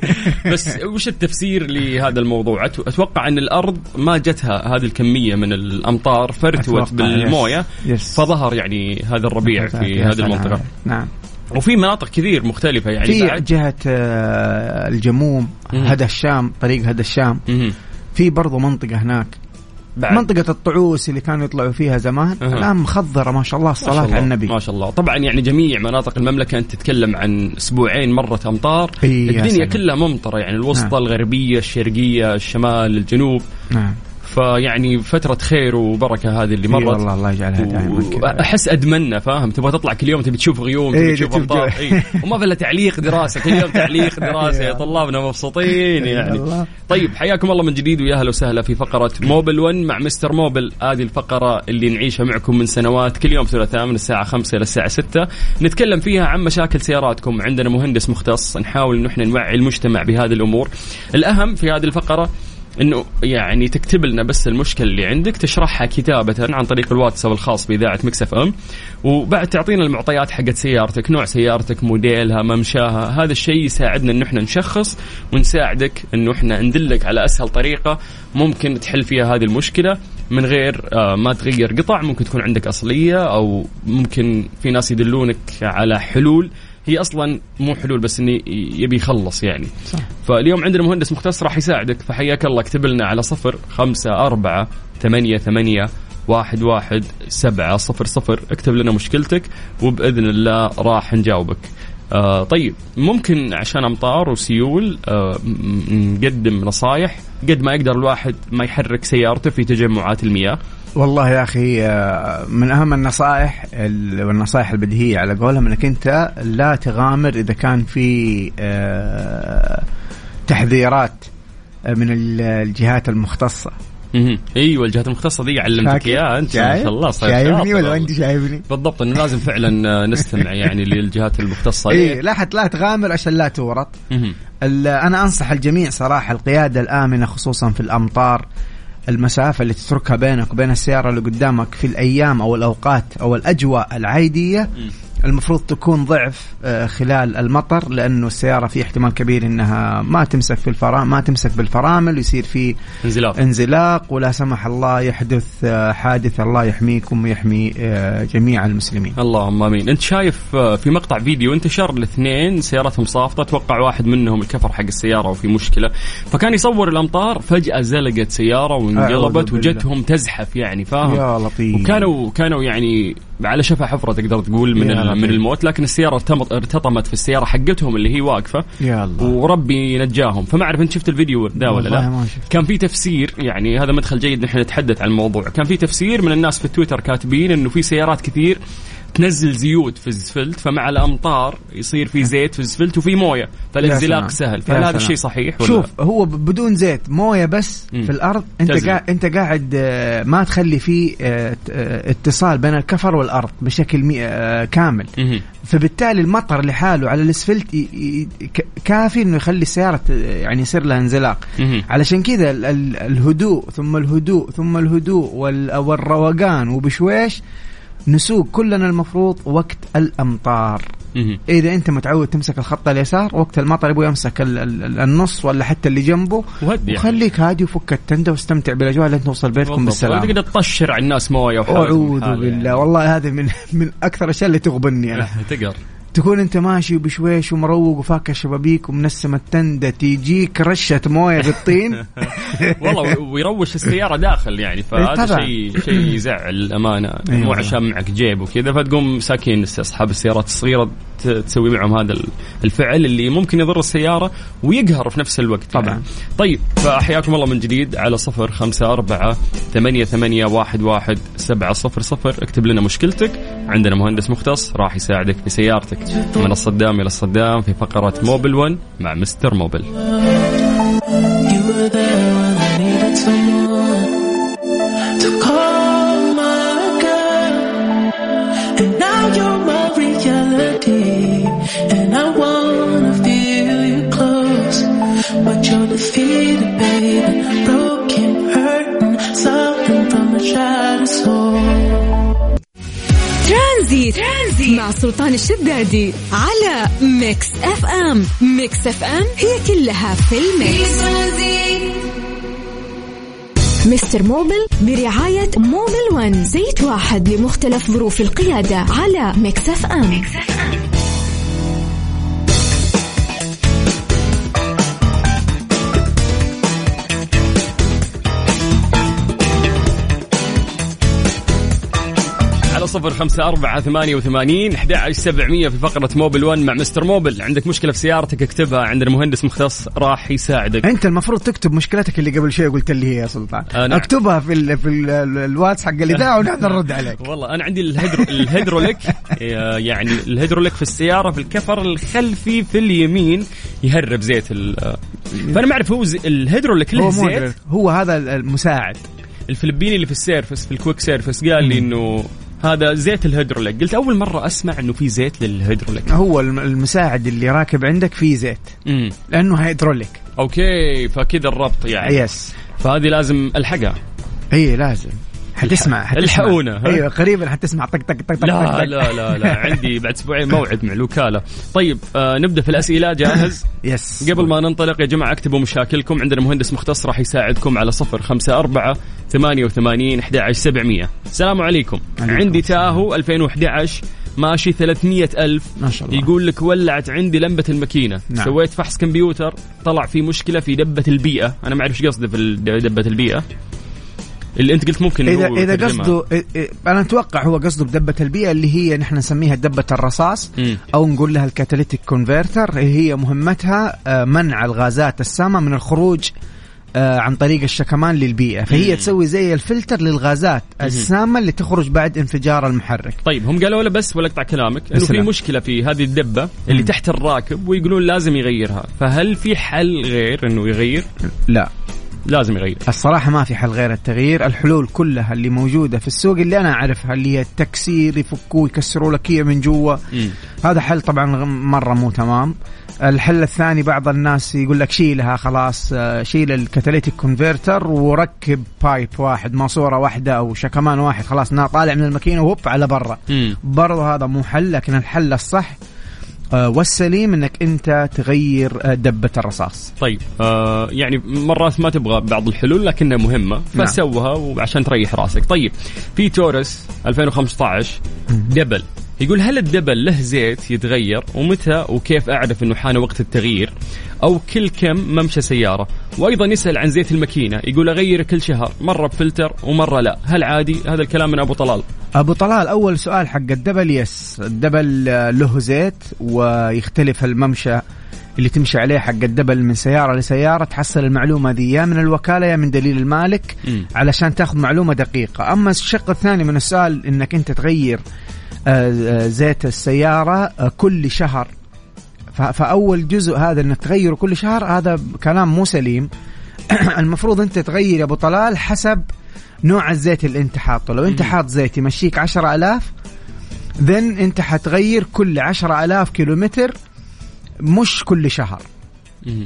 بس وش التفسير لهذا الموضوع؟ أتوقع أن الأرض ما جتها هذه الكمية من الأمطار فرتوت بالموية يس. فظهر يعني هذا الربيع في هذه المنطقة. نعم وفي مناطق كثير مختلفة يعني في بعد. جهة آه، الجموم هدى الشام طريق هدى الشام. في برضو منطقة هناك. بعد. منطقة الطعوس اللي كانوا يطلعوا فيها زمان أه. الآن مخضرة ما شاء الله الصلاة على النبي. ما شاء الله. طبعا يعني جميع مناطق المملكة أنت تتكلم عن أسبوعين مرت أمطار. الدنيا كلها ممطرة يعني الوسطى نعم. الغربية الشرقية الشمال الجنوب. نعم. فيعني فترة خير وبركة هذه اللي مرت. والله الله يجعلها دائما احس ادمنا فاهم؟ تبغى تطلع كل يوم تبي تشوف غيوم تبي تشوف امطار. إيه. وما في إلا تعليق دراسة كل يوم تعليق دراسة يا طلابنا مبسوطين يعني. الله. طيب حياكم الله من جديد ويا أهلا وسهلا في فقرة موبل 1 مع مستر موبل. هذه الفقرة اللي نعيشها معكم من سنوات كل يوم ثلاثاء من الساعة 5 إلى الساعة 6 نتكلم فيها عن مشاكل سياراتكم. عندنا مهندس مختص نحاول إنه إحنا نوعي المجتمع بهذه الأمور. الأهم في هذه الفقرة إنه يعني تكتب لنا بس المشكلة اللي عندك تشرحها كتابة عن طريق الواتساب الخاص بإذاعة مكسف إم. وبعد تعطينا المعطيات حقت سيارتك نوع سيارتك موديلها ممشاها هذا الشيء يساعدنا انه إحنا نشخص ونساعدك انه إحنا ندلك على أسهل طريقة ممكن تحل فيها هذه المشكلة من غير آه، ما تغير قطع ممكن تكون عندك أصلية أو ممكن في ناس يدلونك على حلول. هي أصلا مو حلول بس انه يبي يخلص يعني. صح. فاليوم عندنا مهندس مختص راح يساعدك فحياك الله. اكتب لنا على صفر خمسة أربعة ثمانية ثمانية واحد واحد سبعة صفر صفر. اكتب لنا مشكلتك وبإذن الله راح نجاوبك. آه طيب ممكن عشان أمطار وسيول آه نقدم نصايح قد ما يقدر الواحد ما يحرك سيارته في تجمعات المياه والله يا أخي آه، من أهم النصائح ال- والنصائح البديهية على قولهم إنك أنت لا تغامر إذا كان في آه، تحذيرات من ال- الجهات المختصة. أيوه الجهات المختصة دي علمتك؟ اياها أنت ما؟ شاء الله شايفني ولا. أنت شايفني؟ بالضبط إنه لازم فعلا آه، نستمع يعني للجهات المختصة إي لا لا تغامر عشان لا تورط أنا أنصح الجميع صراحة القيادة الآمنة خصوصا في الأمطار المسافة اللي تتركها بينك وبين السيارة اللي قدامك في الأيام أو الأوقات أو الأجواء العادية المفروض تكون ضعف آه، خلال المطر لأنه السيارة في احتمال كبير إنها ما تمسك في الفرامل ما تمسك بالفرامل ويصير في انزلاق. انزلاق ولا سمح الله يحدث آه، حادث الله يحميكم ويحمي آه، جميع المسلمين. اللهم آمين. أنت شايف في مقطع فيديو انتشر الاثنين سيارتهم صافطة أتوقع واحد منهم الكفر حق السيارة وفي مشكلة. فكان يصور الأمطار فجأة زلقت سيارة وانقلبت. وجتهم تزحف يعني فاهم؟ يا لطيف. وكانوا كانوا يعني على شفا حفرة تقدر تقول من من. الموت لكن السيارة ارتطمت في السيارة حقتهم اللي هي واقفة. الله. وربي نجاهم. فما أعرف أنت شفت الفيديو ده ولا لا. كان في تفسير يعني هذا مدخل جيد نحن نتحدث عن الموضوع. كان في تفسير من الناس في تويتر كاتبين إنه في سيارات كثير تنزل زيوت في الزفلت فمع الأمطار يصير في زيت في الزفلت وفي موية فالانزلاق. سهل فهل هذا. الشيء صحيح ولا شوف هو بدون زيت موية بس مم. في الأرض انت. قاعد انت قاعد آه، ما تخلي فيه آه، آه، اتصال بين الكفر والأرض بشكل كامل مهم. فبالتالي المطر لحاله على الأسفلت كافي إنه يخلي السيارة يعني يصير لها انزلاق مهم. علشان كذا ال- ال- الهدوء ثم الهدوء ثم الهدوء وال- والروقان وبشويش نسوق كلنا المفروض وقت الأمطار. إذا أنت متعود تمسك الخط اليسار وقت المطر يبغى يمسك ال- ال- النص ولا حتى اللي جنبه وهدي يعني. وخليك هادي وفك التندة واستمتع بالأجواء لين توصل بيتكم. بالسلامه تقدر تطشر على الناس موية وحالهم أعوذ بالله يعني. والله هذه من من أكثر الأشياء اللي تغبني أنا تقدر تكون انت ماشي بشويش ومروق وفاك الشبابيك ومنسم التندة تيجيك رشة موية بالطين والله ويروش السيارة داخل يعني فهذا. شيء شيء يزعل الأمانة مو. عشان معك جيب وكذا فتقوم ساكين أصحاب السيارات الصغيرة ت- تسوي معهم هذا ال- الفعل اللي ممكن يضر السيارة ويقهر في نفس الوقت طبعاً. يعني. طيب فحياكم الله من جديد على صفر خمسة أربعة ثمانية ثمانية واحد واحد سبعة صفر صفر اكتب لنا مشكلتك عندنا مهندس مختص راح يساعدك بسيارتك من الصدام إلى الصدام في فقرة موبل 1 مع مستر موبل. Defeated, baby, broken, hurting, suffering from a shattered soul. ترانزيت. ترانزيت. مع سلطان الشدادي على ميكس اف ام. ميكس اف ام هي كلها في الميكس. مستر موبل برعاية موبل ون. زيت واحد لمختلف ظروف القيادة على ميكس اف ام. على صفر صفر خمسة أربعة ثمانية وثمانين أحد سبعمية في فقرة موبل ون مع مستر موبل. عندك مشكلة في سيارتك اكتبها عندنا مهندس مختص راح يساعدك. أنت المفروض تكتب مشكلتك اللي قبل شوي قلت لي هي يا سلطان. آه، نعم. اكتبها في ال في ال الواتس حق الاذاعه ونحن نرد عليك. والله أنا عندي الهيدرو الهيدروليك يعني الهيدروليك في السيارة في الكفر الخلفي في اليمين يهرب زيت ال- فأنا ما أعرف هو زي- الهيدروليك له هو زيت؟ هو هذا المساعد. الفلبيني اللي في ال service في ال quick service قال لي إنه هذا زيت الهيدروليك. قلت أول مرة أسمع إنه في زيت للهيدروليك. هو الم- المساعد اللي راكب عندك فيه زيت. امم لأنه هيدروليك. okay فكذا الربط يعني. yes فهذه لازم ألحقها. هي لازم. حتسمع حتسمع. الحقونا،؟ أيوه قريبا حتسمع. طق طق طق لا طق. لا لا لا. عندي بعد أسبوعين موعد مع الوكالة. طيب آه نبدأ في الأسئلة. جاهز؟ yes قبل ما ننطلق يا جماعة اكتبوا مشاكلكم. عندنا مهندس مختص راح يساعدكم على صفر خمسة أربعة ثمانية وثمانين أحد عشر سبعمية. السلام عليكم. عليكم عندي. تاهو 2011 ماشي 300 ألف. ما شاء الله. يقول لك ولعت عندي لمبة الماكينة. نعم. سويت فحص كمبيوتر طلع في مشكلة في دبة البيئة. أنا ما أعرف إيش قصده في دبة البيئة. اللي أنت قلت ممكن اذا إذا. قصده أنا أتوقع هو قصده بدبة البيئة اللي هي نحن نسميها دبة الرصاص مم. أو نقول لها ال catalytic converter هي مهمتها آه، منع الغازات السامة من الخروج آه، عن طريق الشكمان للبيئة فهي مم. تسوي زي الفلتر للغازات السامة اللي تخرج بعد انفجار المحرك طيب هم قالوا له بس ولا اقطع كلامك إنه في. مشكلة في هذه الدبة اللي مم. تحت الراكب ويقولون لازم يغيرها فهل في حل غير إنه يغير لا لازم يغير. الصراحة ما في حل غير التغيير. الحلول كلها اللي موجودة في السوق اللي أنا أعرفها اللي هي التكسير يفكوه يكسروا لك إياه من جوا. هذا حل طبعا مرة مو تمام. الحل الثاني بعض الناس يقول لك شيلها خلاص آه، شيل ال catalytic converter وركب pipe واحد ماسورة واحدة أو شكمان واحد خلاص نا طالع من الماكينة وهوب على برا. برضه هذا مو حل لكن الحل الصح والسليم إنك أنت تغير آه، دبة الرصاص. طيب آه يعني مرات ما تبغى بعض الحلول لكنها مهمة نعم. فسوها وعشان تريح راسك. طيب في تورس 2015 double. يقول هل ال double له زيت يتغير ومتى وكيف أعرف إنه حان وقت التغيير أو كل كم ممشى سيارة؟ وأيضا يسأل عن زيت الماكينة يقول أغير كل شهر مرة بفلتر ومرة لا هل عادي؟ هذا الكلام من أبو طلال. أبو طلال أول سؤال حق ال double yes ال double له زيت ويختلف الممشى اللي تمشي عليه حق ال double من سيارة لسيارة تحصل المعلومة دي يا من الوكالة يا من دليل المالك مم. علشان تاخذ معلومة دقيقة. أما الشق الثاني من السؤال إنك أنت تغير زيت السيارة آه، كل شهر فأول جزء هذا إنك تغيره كل شهر هذا كلام مو سليم المفروض أنت تغير يا أبو طلال حسب نوع الزيت اللي أنت حاطه لو أنت. حاط زيت يمشيك عشرة ألاف ذن أنت حتغير كل عشرة ألاف كيلومتر مش كل شهر.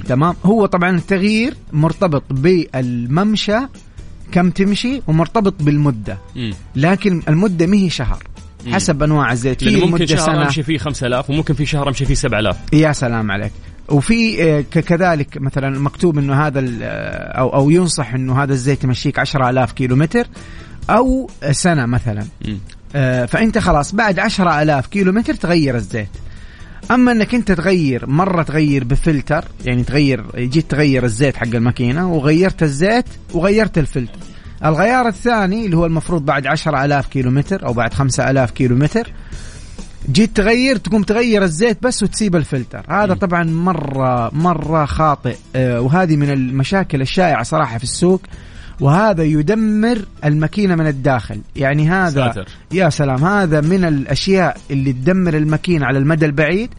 تمام هو طبعا التغيير مرتبط بالممشى كم تمشي ومرتبط بالمدة. لكن المدة ما هي شهر. حسب أنواع الزيت. لأنه في ممكن شهر سنة. أمشي فيه 5000 وممكن في شهر أمشي فيه 7000 يا سلام عليك. وفي آه، كذلك مثلا مكتوب إنه هذا آه، أو أو ينصح إنه هذا الزيت يمشيك 10000 كيلو متر أو سنة مثلا. مم. آه، فأنت خلاص بعد 10000 كيلو متر تغير الزيت. أما إنك أنت تغير مرة تغير بفلتر يعني تغير جيت تغير الزيت حق الماكينة وغيرت الزيت وغيرت الفلتر. الغيار الثاني اللي هو المفروض بعد 10000 كيلو متر أو بعد 5000 كيلو متر جيت تغير تقوم تغير الزيت بس وتسيب الفلتر. هذا. طبعا مرة مرة خاطئ. آه، وهذه من المشاكل الشائعة صراحة في السوق. وهذا يدمر الماكينة من الداخل. يعني هذا ساتر. يا سلام هذا من الأشياء اللي تدمر الماكينة على المدى البعيد.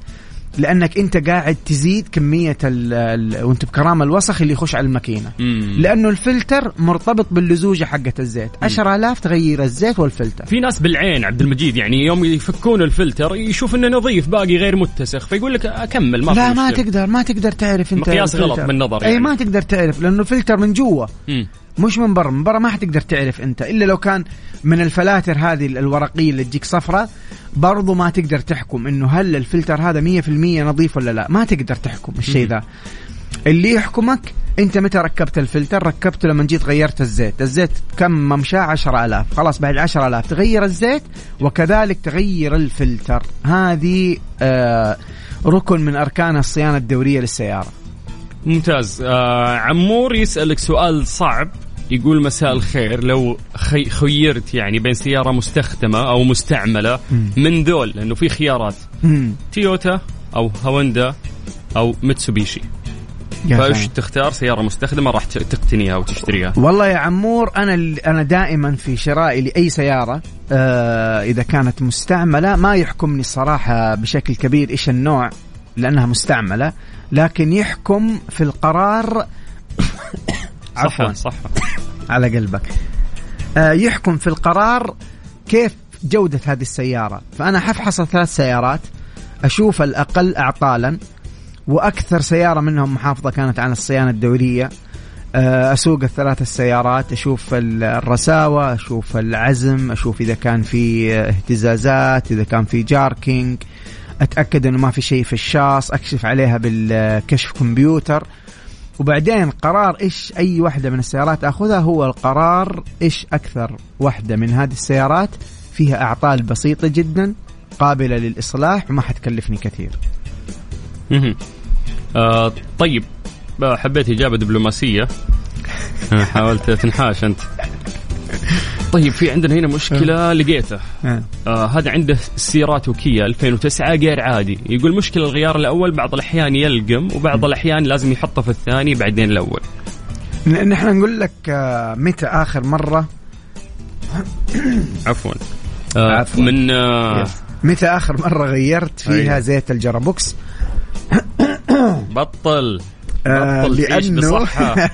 لأنك أنت قاعد تزيد كمية ال ال وأنت بكرام الوسخ اللي يخش على الماكينة مم. لأنه الفلتر مرتبط باللزوجة حقة الزيت 10000 تغير الزيت والفلتر في ناس بالعين عبد المجيد يعني يوم يفكون الفلتر يشوف إنه نظيف باقي غير متسخ فيقول لك أكمل ما لا ما. تقدر ما تقدر تعرف أنت مقياس. غلط بالنظر اي يعني. ما تقدر تعرف لأنه الفلتر من جوا. مش من برا من برا ما حتقدر تعرف أنت إلا لو كان من الفلاتر هذه الورقية اللي تجيك صفرة برضو ما تقدر تحكم إنه هل الفلتر هذا 100% نظيف ولا لا. ما تقدر تحكم الشيء ذا. اللي يحكمك أنت متى ركبت الفلتر؟ ركبته لما جيت غيرت الزيت. الزيت كم ممشاه؟ 10000 خلاص بعد 10000 تغير الزيت وكذلك تغير الفلتر. هذه آه ركن من أركان الصيانة الدورية للسيارة. ممتاز. آه عمور يسألك سؤال صعب يقول مساء الخير. لو خي خيرت يعني بين سيارة مستخدمة أو مستعملة من ذول؟ لأنه في خيارات. تويوتا أو هوندا أو متسوبيشي فإيش. تختار؟ سيارة مستخدمة راح تقتنيها وتشتريها. والله يا عمور أنا أنا دائما في شرائي لأي سيارة آه إذا كانت مستعملة ما يحكمني الصراحة بشكل كبير إيش النوع لأنها مستعملة. لكن يحكم في القرار عفوا. صح على قلبك. آه يحكم في القرار كيف جودة هذه السيارة. فأنا حفحص ثلاث سيارات أشوف الأقل أعطالا وأكثر سيارة منهم محافظة كانت على الصيانة الدورية آه، أسوق الثلاث السيارات أشوف ال- الرساوة أشوف العزم أشوف إذا كان في اهتزازات إذا كان في جاركينج. أتأكد أنه ما في شيء في الشاص أكشف عليها بالكشف كمبيوتر. وبعدين قرار إيش أي واحدة من السيارات أخذها هو القرار إيش أكثر واحدة من هذه السيارات فيها أعطال بسيطة جدا قابلة للإصلاح وما حتكلفني كثير. مهم. آه طيب. آه، حبيت إجابة دبلوماسية. آه، حاولت تنحاش أنت. طيب في عندنا هنا مشكلة لقيته. آه هذا عنده سيارات كيا 2009 غير عادي. يقول مشكلة الغيار الأول بعض الأحيان يلقم وبعض الأحيان لازم يحطه في الثاني بعدين الأول. ن- نحن نقول لك آه، متى آخر مرة؟ عفوا. آه عفواً. من آه متى آخر مرة غيرت فيها أيوة. زيت الجرابوكس؟ بطل. آه، بصحة.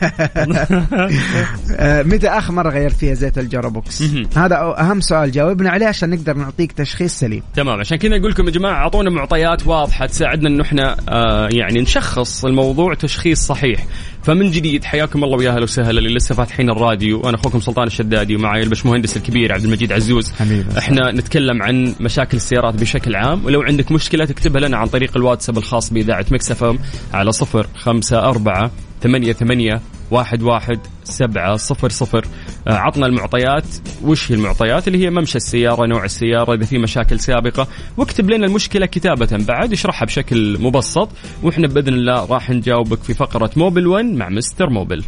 آه، متى آخر مرة غيرت فيها زيت الجرابوكس. هذا أهم سؤال جاوبنا عليه عشان نقدر نعطيك تشخيص سليم. تمام عشان كذا نقول لكم يا جماعة أعطونا معطيات واضحة تساعدنا إنه إحنا آه يعني نشخص الموضوع تشخيص صحيح. فمن جديد حياكم الله ويا أهلا وسهلا. اللي لسه فاتحين الراديو. أنا أخوكم سلطان الشدادي ومعي البشمهندس الكبير عبد المجيد عزوز. حبيبي. إحنا نتكلم عن مشاكل السيارات بشكل عام ولو عندك مشكلة تكتبها لنا عن طريق الواتساب الخاص بإذاعة Mix FM على صفر خمسة أربعة ثمانية ثمانية واحد واحد سبعة صفر صفر. آه، عطنا المعطيات. وش هي المعطيات؟ اللي هي ممشى السيارة نوع السيارة إذا في مشاكل سابقة. واكتب لنا المشكلة كتابة بعد اشرحها بشكل مبسط. وإحنا بإذن الله راح نجاوبك في فقرة Mobil 1 مع Mister Mobil.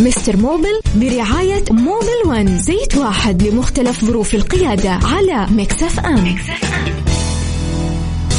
Mister Mobil برعاية Mobil One. زيت واحد لمختلف ظروف القيادة على Mix FM.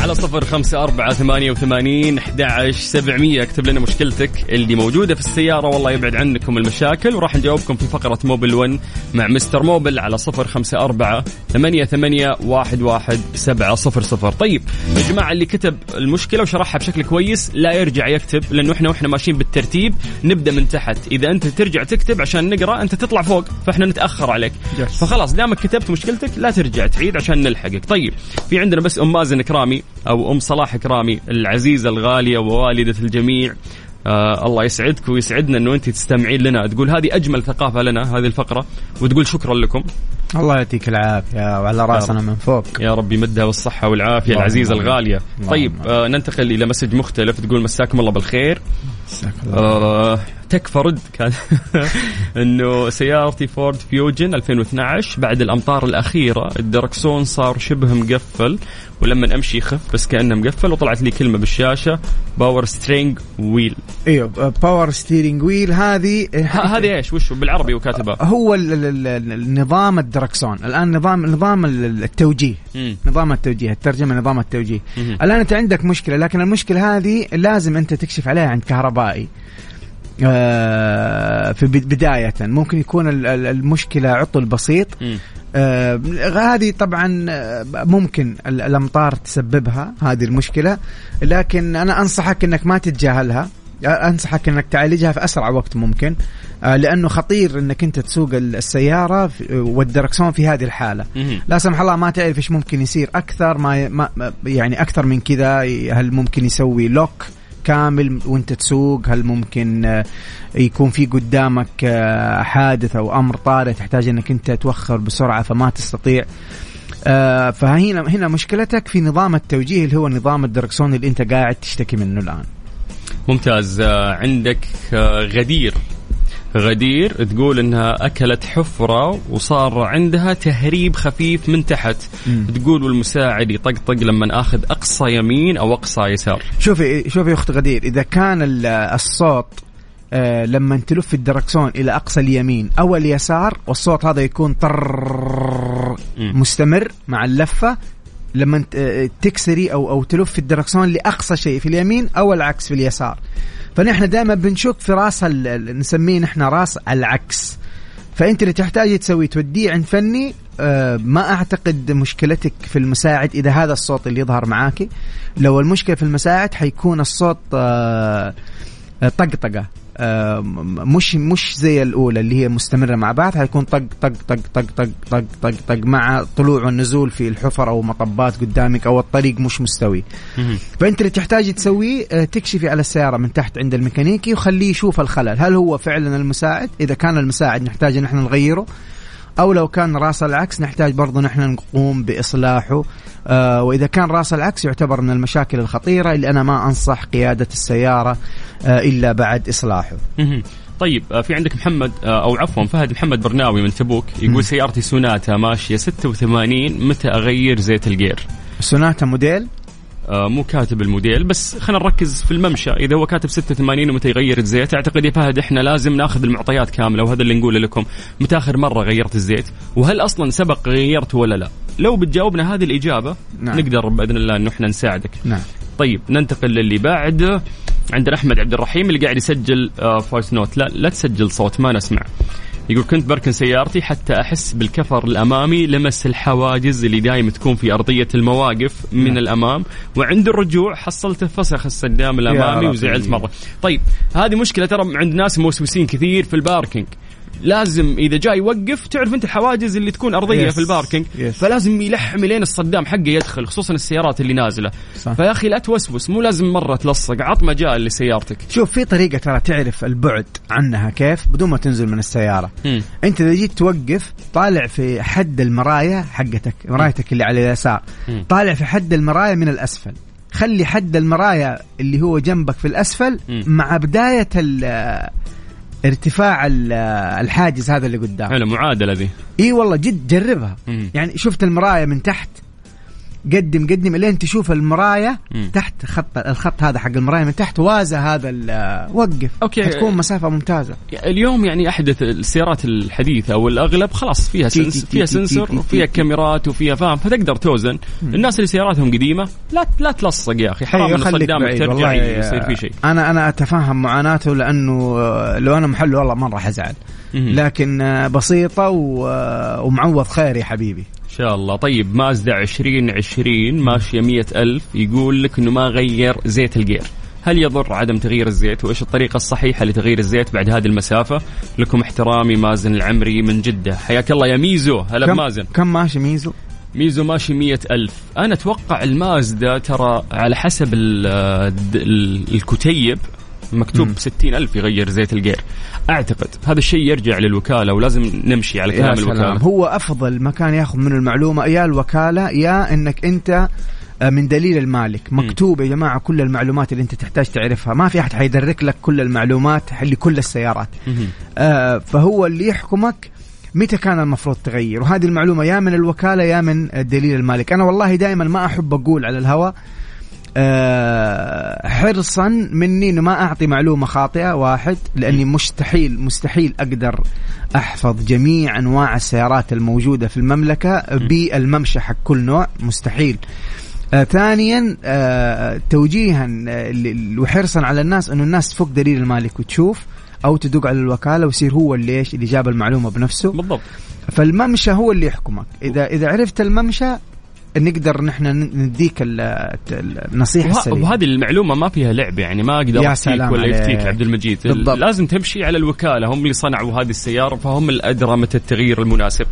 على صفر خمسة أربعة ثمانية وثمانين أحد سبعمية. اكتب لنا مشكلتك اللي موجودة في السيارة والله يبعد عنكم المشاكل. وراح نجاوبكم في فقرة Mobil 1 مع مستر موبل على صفر خمسة أربعة ثمانية ثمانية واحد واحد سبعة صفر صفر. طيب يا جماعة اللي كتب المشكلة وشرحها بشكل كويس لا يرجع يكتب لأنه إحنا وإحنا ماشيين بالترتيب نبدأ من تحت. إذا أنت ترجع تكتب عشان نقرأ أنت تطلع فوق فإحنا نتأخر عليك. فخلاص دامك كتبت مشكلتك لا ترجع تعيد عشان نلحقك. طيب في عندنا بس أم مازن كرامي أو أم صلاح كرامي العزيزة الغالية ووالدة الجميع. آه الله يسعدك ويسعدنا إنه أنت تستمعين لنا. تقول هذه أجمل ثقافة لنا هذه الفقرة. وتقول شكرا لكم. الله يعطيك العافية وعلى رأسنا من فوق. يا رب يمدها بالصحه والعافية العزيزة. الغالية. اللهم طيب آمين. آه ننتقل إلى message مختلف. تقول مساكم الله بالخير. جزاك الله. آه تكفى رد كان. إنه سيارتي Ford Fusion 2012 بعد الأمطار الأخيرة الدركسون صار شبه مقفل ولما أمشي يخف بس كأنه مقفل وطلعت لي كلمة بالشاشة power steering wheel أيوه power steering wheel هذه هذه إيش؟ وش بالعربي وكاتبه هو ال- ال- ال- النظام الدركسون. الآن نظام نظام ال- التوجيه. نظام التوجيه الترجمة نظام التوجيه. الآن أنت عندك مشكلة لكن المشكلة هذه لازم أنت تكشف عليها عند كهربائي. في بد- بداية. ممكن يكون ال- ال- المشكلة عطل بسيط. آه، هذه طبعا آه، ممكن ال- الأمطار تسببها هذه المشكلة. لكن أنا أنصحك إنك ما تتجاهلها. أنصحك إنك تعالجها في أسرع وقت ممكن. آه، لأنه خطير إنك أنت تسوق ال- السيارة في- والدركسون في هذه الحالة. لا سمح الله ما تعرف إيش ممكن يصير. أكثر ما- يعني أكثر من كذا هل ممكن يسوي لوك؟ كامل وانت تسوق؟ هل ممكن آه، يكون في قدامك آه، حادث أو أمر طارئ تحتاج إنك أنت توخر بسرعة فما تستطيع؟ آه، فهنا هنا مشكلتك في نظام التوجيه اللي هو نظام الدركسون اللي أنت قاعد تشتكي منه الآن. ممتاز. عندك غدير. غدير تقول إنها أكلت حفرة وصار عندها تهريب خفيف من تحت مم. تقول والمساعد يطقطق لما آخذ أقصى يمين أو أقصى يسار شوفي شوفي أخت غدير إذا كان ال- الصوت آه لما تلف الدركسون إلى أقصى اليمين أو اليسار والصوت هذا يكون طر. مستمر مع اللفة لما آه، تكسري أو أو تلف الدركسون لأقصى شيء في اليمين أو العكس في اليسار فنحن دائما بنشك في راس نسميه نحن راس العكس. فأنت اللي تحتاجي تسوي توديه عند فني آه، ما أعتقد مشكلتك في المساعد إذا هذا الصوت اللي يظهر معاكي لو المشكلة في المساعد حيكون الصوت آه، طقطقة. مش مش زي الأولى اللي هي مستمرة مع بعض حيكون طق طق طق طق طق طق طق طق مع طلوع والنزول في الحفر أو مطبات قدامك أو الطريق مش مستوي. فأنت اللي تحتاجي تسويه آه، تكشفي على السيارة من تحت عند الميكانيكي وخليه يشوف الخلل. هل هو فعلا المساعد؟ إذا كان المساعد نحتاج إن إحنا نغيره أو لو كان راس العكس نحتاج برضه نحن نقوم باصلاحه آه وإذا كان راس العكس يعتبر من المشاكل الخطيرة اللي أنا ما أنصح قيادة السيارة آه إلا بعد إصلاحه. طيب آه، في عندك محمد آه، أو عفوا فهد محمد برناوي من تبوك. يقول سيارتي سوناتا ماشية 86 متى أغير زيت الجير؟ Sonata موديل مو كاتب الموديل بس خلينا نركز في الممشى. إذا هو كاتب 86 ومتى يغير الزيت أعتقد يا فهد إحنا لازم ناخذ المعطيات كاملة وهذا اللي نقوله لكم. متى آخر مرة غيرت الزيت؟ وهل أصلا سبق غيرته ولا لا؟ لو بتجاوبنا هذه الإجابة نعم. نقدر بإذن الله إنه إحنا نساعدك. نعم. طيب ننتقل للي بعد. عندنا أحمد عبد الرحيم اللي قاعد يسجل voice note لا لا تسجل صوت ما نسمع. يقول كنت بركن سيارتي حتى أحس بالكفر الأمامي لمس الحواجز اللي دايم تكون في أرضية المواقف من نعم. الأمام وعند الرجوع حصلته فسخ السدام الأمامي. وزعلت مرة طيب هذه مشكلة ترى عند ناس موسوسين كثير في ال parking لازم إذا جاي يوقف تعرف أنت الحواجز اللي تكون أرضية Yes. في ال parking Yes. فلازم يلحم لين الصدام حقه يدخل خصوصا السيارات اللي نازلة صح. فيا أخي لا توسوس مو لازم مرة تلصق عط مجال لسيارتك شوف في طريقة ترى تعرف البعد عنها كيف بدون ما تنزل من السيارة مم. أنت إذا جيت توقف طالع في حد المرايه حقتك مرايتك اللي على اليسار. طالع في حد المرايه من الأسفل خلي حد المرايه اللي هو جنبك في الأسفل مم. مع بداية ال- ارتفاع ال- الحاجز هذا اللي قدام حلو معادلة ذي. إي والله جد جربها. مم. يعني شفت المرايه من تحت؟ قدم قدم الين تشوف المرايه مم. تحت خط الخط هذا حق المرايه من تحت وازى هذا وقف okay. حتكون مسافة ممتازة اليوم يعني أحدث السيارات الحديثة أو الأغلب خلاص فيها تي- sens- تي- فيها sensor وفيها كاميرات وفيها فاهم فتقدر توزن الناس اللي سياراتهم قديمة لا لا تلصق يا أخي حرام أيوة، إنه بعيد. ترجع يصير في شيء أنا أنا أتفهم معاناته لأنه آه، لو أنا محله والله ما راح أزعل مهم. لكن آه، بسيطة آه، ومعوض خير يا حبيبي شاء الله. طيب مازدا 2020 ماشية مية ألف يقول لك إنه ما غير زيت الجير. هل يضر عدم تغيير الزيت؟ وإيش الطريقة الصحيحة لتغيير الزيت بعد هذه المسافة؟ لكم احترامي مازن العمري من جدة. حياك الله يا ميزو. هلا كم بمازن. كم ماشي ميزو؟ ميزو ماشي مية ألف. أنا أتوقع المازدا ترى على حسب ال ال الكتيب مكتوب. ستين ألف يغير زيت الجير. أعتقد هذا الشيء يرجع للوكالة ولازم نمشي على كلام يا سلام. الوكالة. هو أفضل مكان ياخذ منه المعلومة يا الوكالة يا إنك أنت آه، من دليل المالك. مكتوب يا جماعة كل المعلومات اللي أنت تحتاج تعرفها. ما في أحد حيدرك لك كل المعلومات لكل السيارات. آه، فهو اللي يحكمك متى كان المفروض تغير. وهذه المعلومة يا من الوكالة يا من دليل المالك. أنا والله دائما ما أحب أقول على الهواء آه، حرصا مني إنه ما أعطي معلومة خاطئة واحد لأني مستحيل مستحيل أقدر أحفظ جميع أنواع السيارات الموجودة في المملكة بالممشى حق كل نوع مستحيل. آه ثانيا آه توجيها آه، وحرصا على الناس إنه الناس تفك دليل المالك وتشوف أو تدق على الوكالة ويصير هو اللي إيش اللي جاب المعلومة بنفسه. بالضبط. فالممشى هو اللي يحكمك. إذا إذا عرفت الممشى نقدر نحن نديك ال- ال- النصيحة السليمة. وهذه المعلومة ما فيها لعب يعني ما أقدر أفتيك ولا. يفتيك عبد المجيد. بالضبط. لازم تمشي على الوكالة هم اللي صنعوا هذه السيارة فهم الأدرى متى التغيير المناسب.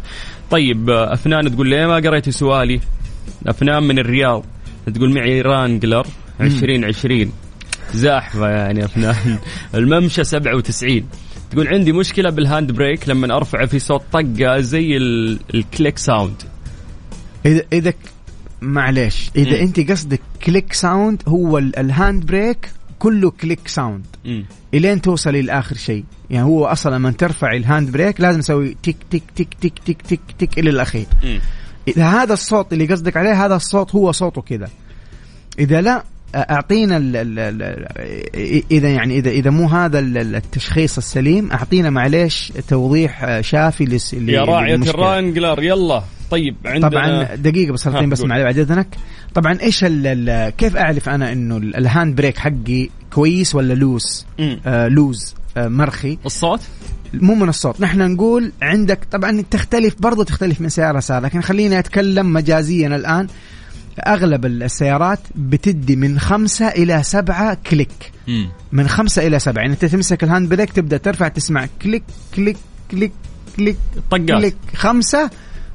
طيب أفنان تقول ليه ما قريتي سؤالي؟ أفنان من الرياض. تقول معي Wrangler 2020 زاحفة يعني أفنان. الممشى 97 تقول عندي مشكلة بال hand brake لما أرفعه في صوت طقة زي ال- ال click sound. اذا إذا معليش إذا مم. أنت قصدك click sound هو ال- ال hand brake كله click sound مم. إلين توصل لآخر شيء يعني هو أصلا لما ترفع ال hand brake لازم تسوي تك تك تك تك تك تك تك إلى الأخير مم. إذا هذا الصوت اللي قصدك عليه هذا الصوت هو صوته كذا إذا لا أعطينا ال ال إذا يعني اذا إذا مو هذا ال- ال- التشخيص السليم أعطينا معليش توضيح آه، شافي لس يا راعية. ال Wrangler يلا. طيب عندنا طبعا دقيقة بس خليني بس. معلي بعد اذنك طبعا إيش ال- ال- كيف أعرف أنا إنه ال- ال hand brake حقي كويس ولا loose مم. آه loose آه مرخي. الصوت؟ مو من الصوت. نحن نقول عندك طبعا تختلف برضو تختلف من سيارة لسيارة لكن خليني أتكلم مجازيا الآن. أغلب السيارات بتدي من خمسة إلى سبعة click. مم. من خمسة إلى سبعة. يعني أنت تمسك ال hand brake تبدأ ترفع تسمع click click click click طقات click. خمسة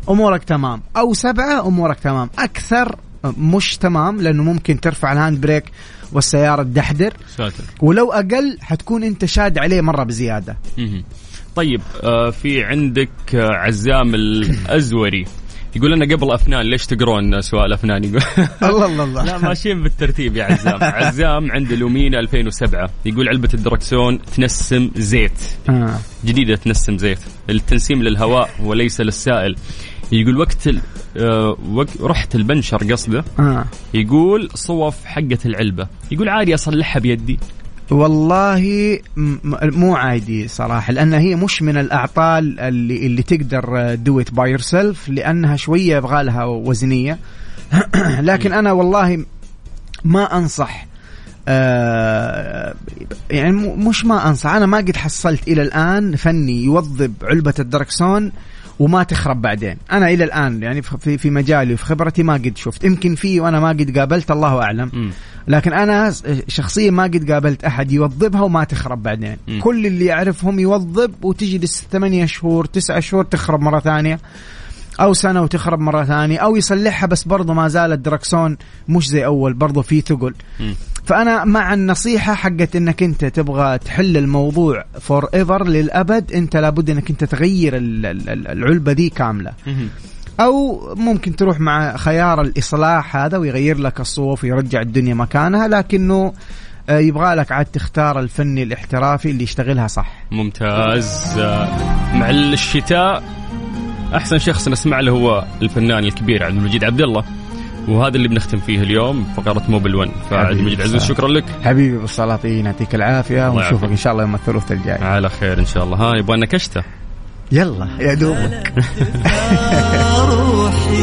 أمورك تمام. أو سبعة أمورك تمام. أكثر مش تمام لأنه ممكن ترفع ال hand brake والسيارة تدحدر. ساتر. ولو أقل حتكون أنت شاد عليه مرة بزيادة. مهم. طيب آه في عندك آه عزام الأزوري. يقول لنا قبل أفنان ليش تقرون سؤال أفنان؟ يقول الله الله الله. لا ماشيين بالترتيب يا عزام. عزام عند لومينا 2007 يقول علبة الدركسون تنسم زيت. آه. جديدة تنسم زيت. التنسيم للهواء وليس للسائل. يقول وقت ال... آه وقت رحت البنشر قصده. آه. يقول صوف حقة العلبة. يقول عادي أصلحها بيدي. والله مو عادي صراحة لأن هي مش من الأعطال اللي اللي تقدر do it by yourself لأنها شوية يبغى لها وزنية. لكن أنا والله ما أنصح آه يعني مش ما أنصح أنا ما قد حصلت إلى الآن فني يوظب علبة الدركسون وما تخرب بعدين. أنا إلى الآن يعني في في مجالي وفي خبرتي ما قد شفت. يمكن في وأنا ما قد قابلت الله أعلم. مم. لكن أنا شخصيا ما قد قابلت أحد يوظبها وما تخرب بعدين. مم. كل اللي يعرفهم يوظب وتجلس ثمانية شهور تسعة شهور تخرب مرة ثانية. أو سنة وتخرب مرة ثانية. أو يصلحها بس برضه ما زال الدركسون مش زي أول. برضه في ثقل. مم. فأنا مع النصيحة حقت إنك أنت تبغى تحل الموضوع forever للأبد أنت لابد إنك أنت تغير ال- ال- ال- العلبة دي كاملة. مهم. أو ممكن تروح مع خيار الإصلاح هذا ويغير لك الصوف ويرجع الدنيا مكانها لكنه آه، يبغى لك عاد تختار الفني الاحترافي اللي يشتغلها صح. ممتاز. مع الشتاء أحسن شخص نسمع له هو الفنان الكبير عبد المجيد عبد الله. وهذا اللي بنختم فيه اليوم فقرة موبل 1 فعبد حبيبي المجيد عزوز. شكرا لك. حبيبي بالسلاطين يعطيك العافية ونشوفك. إن شاء الله يوم الثلاثاء الجاي. على خير إن شاء الله. ها يبغى لنا كشتة؟ يلا يا دوبك.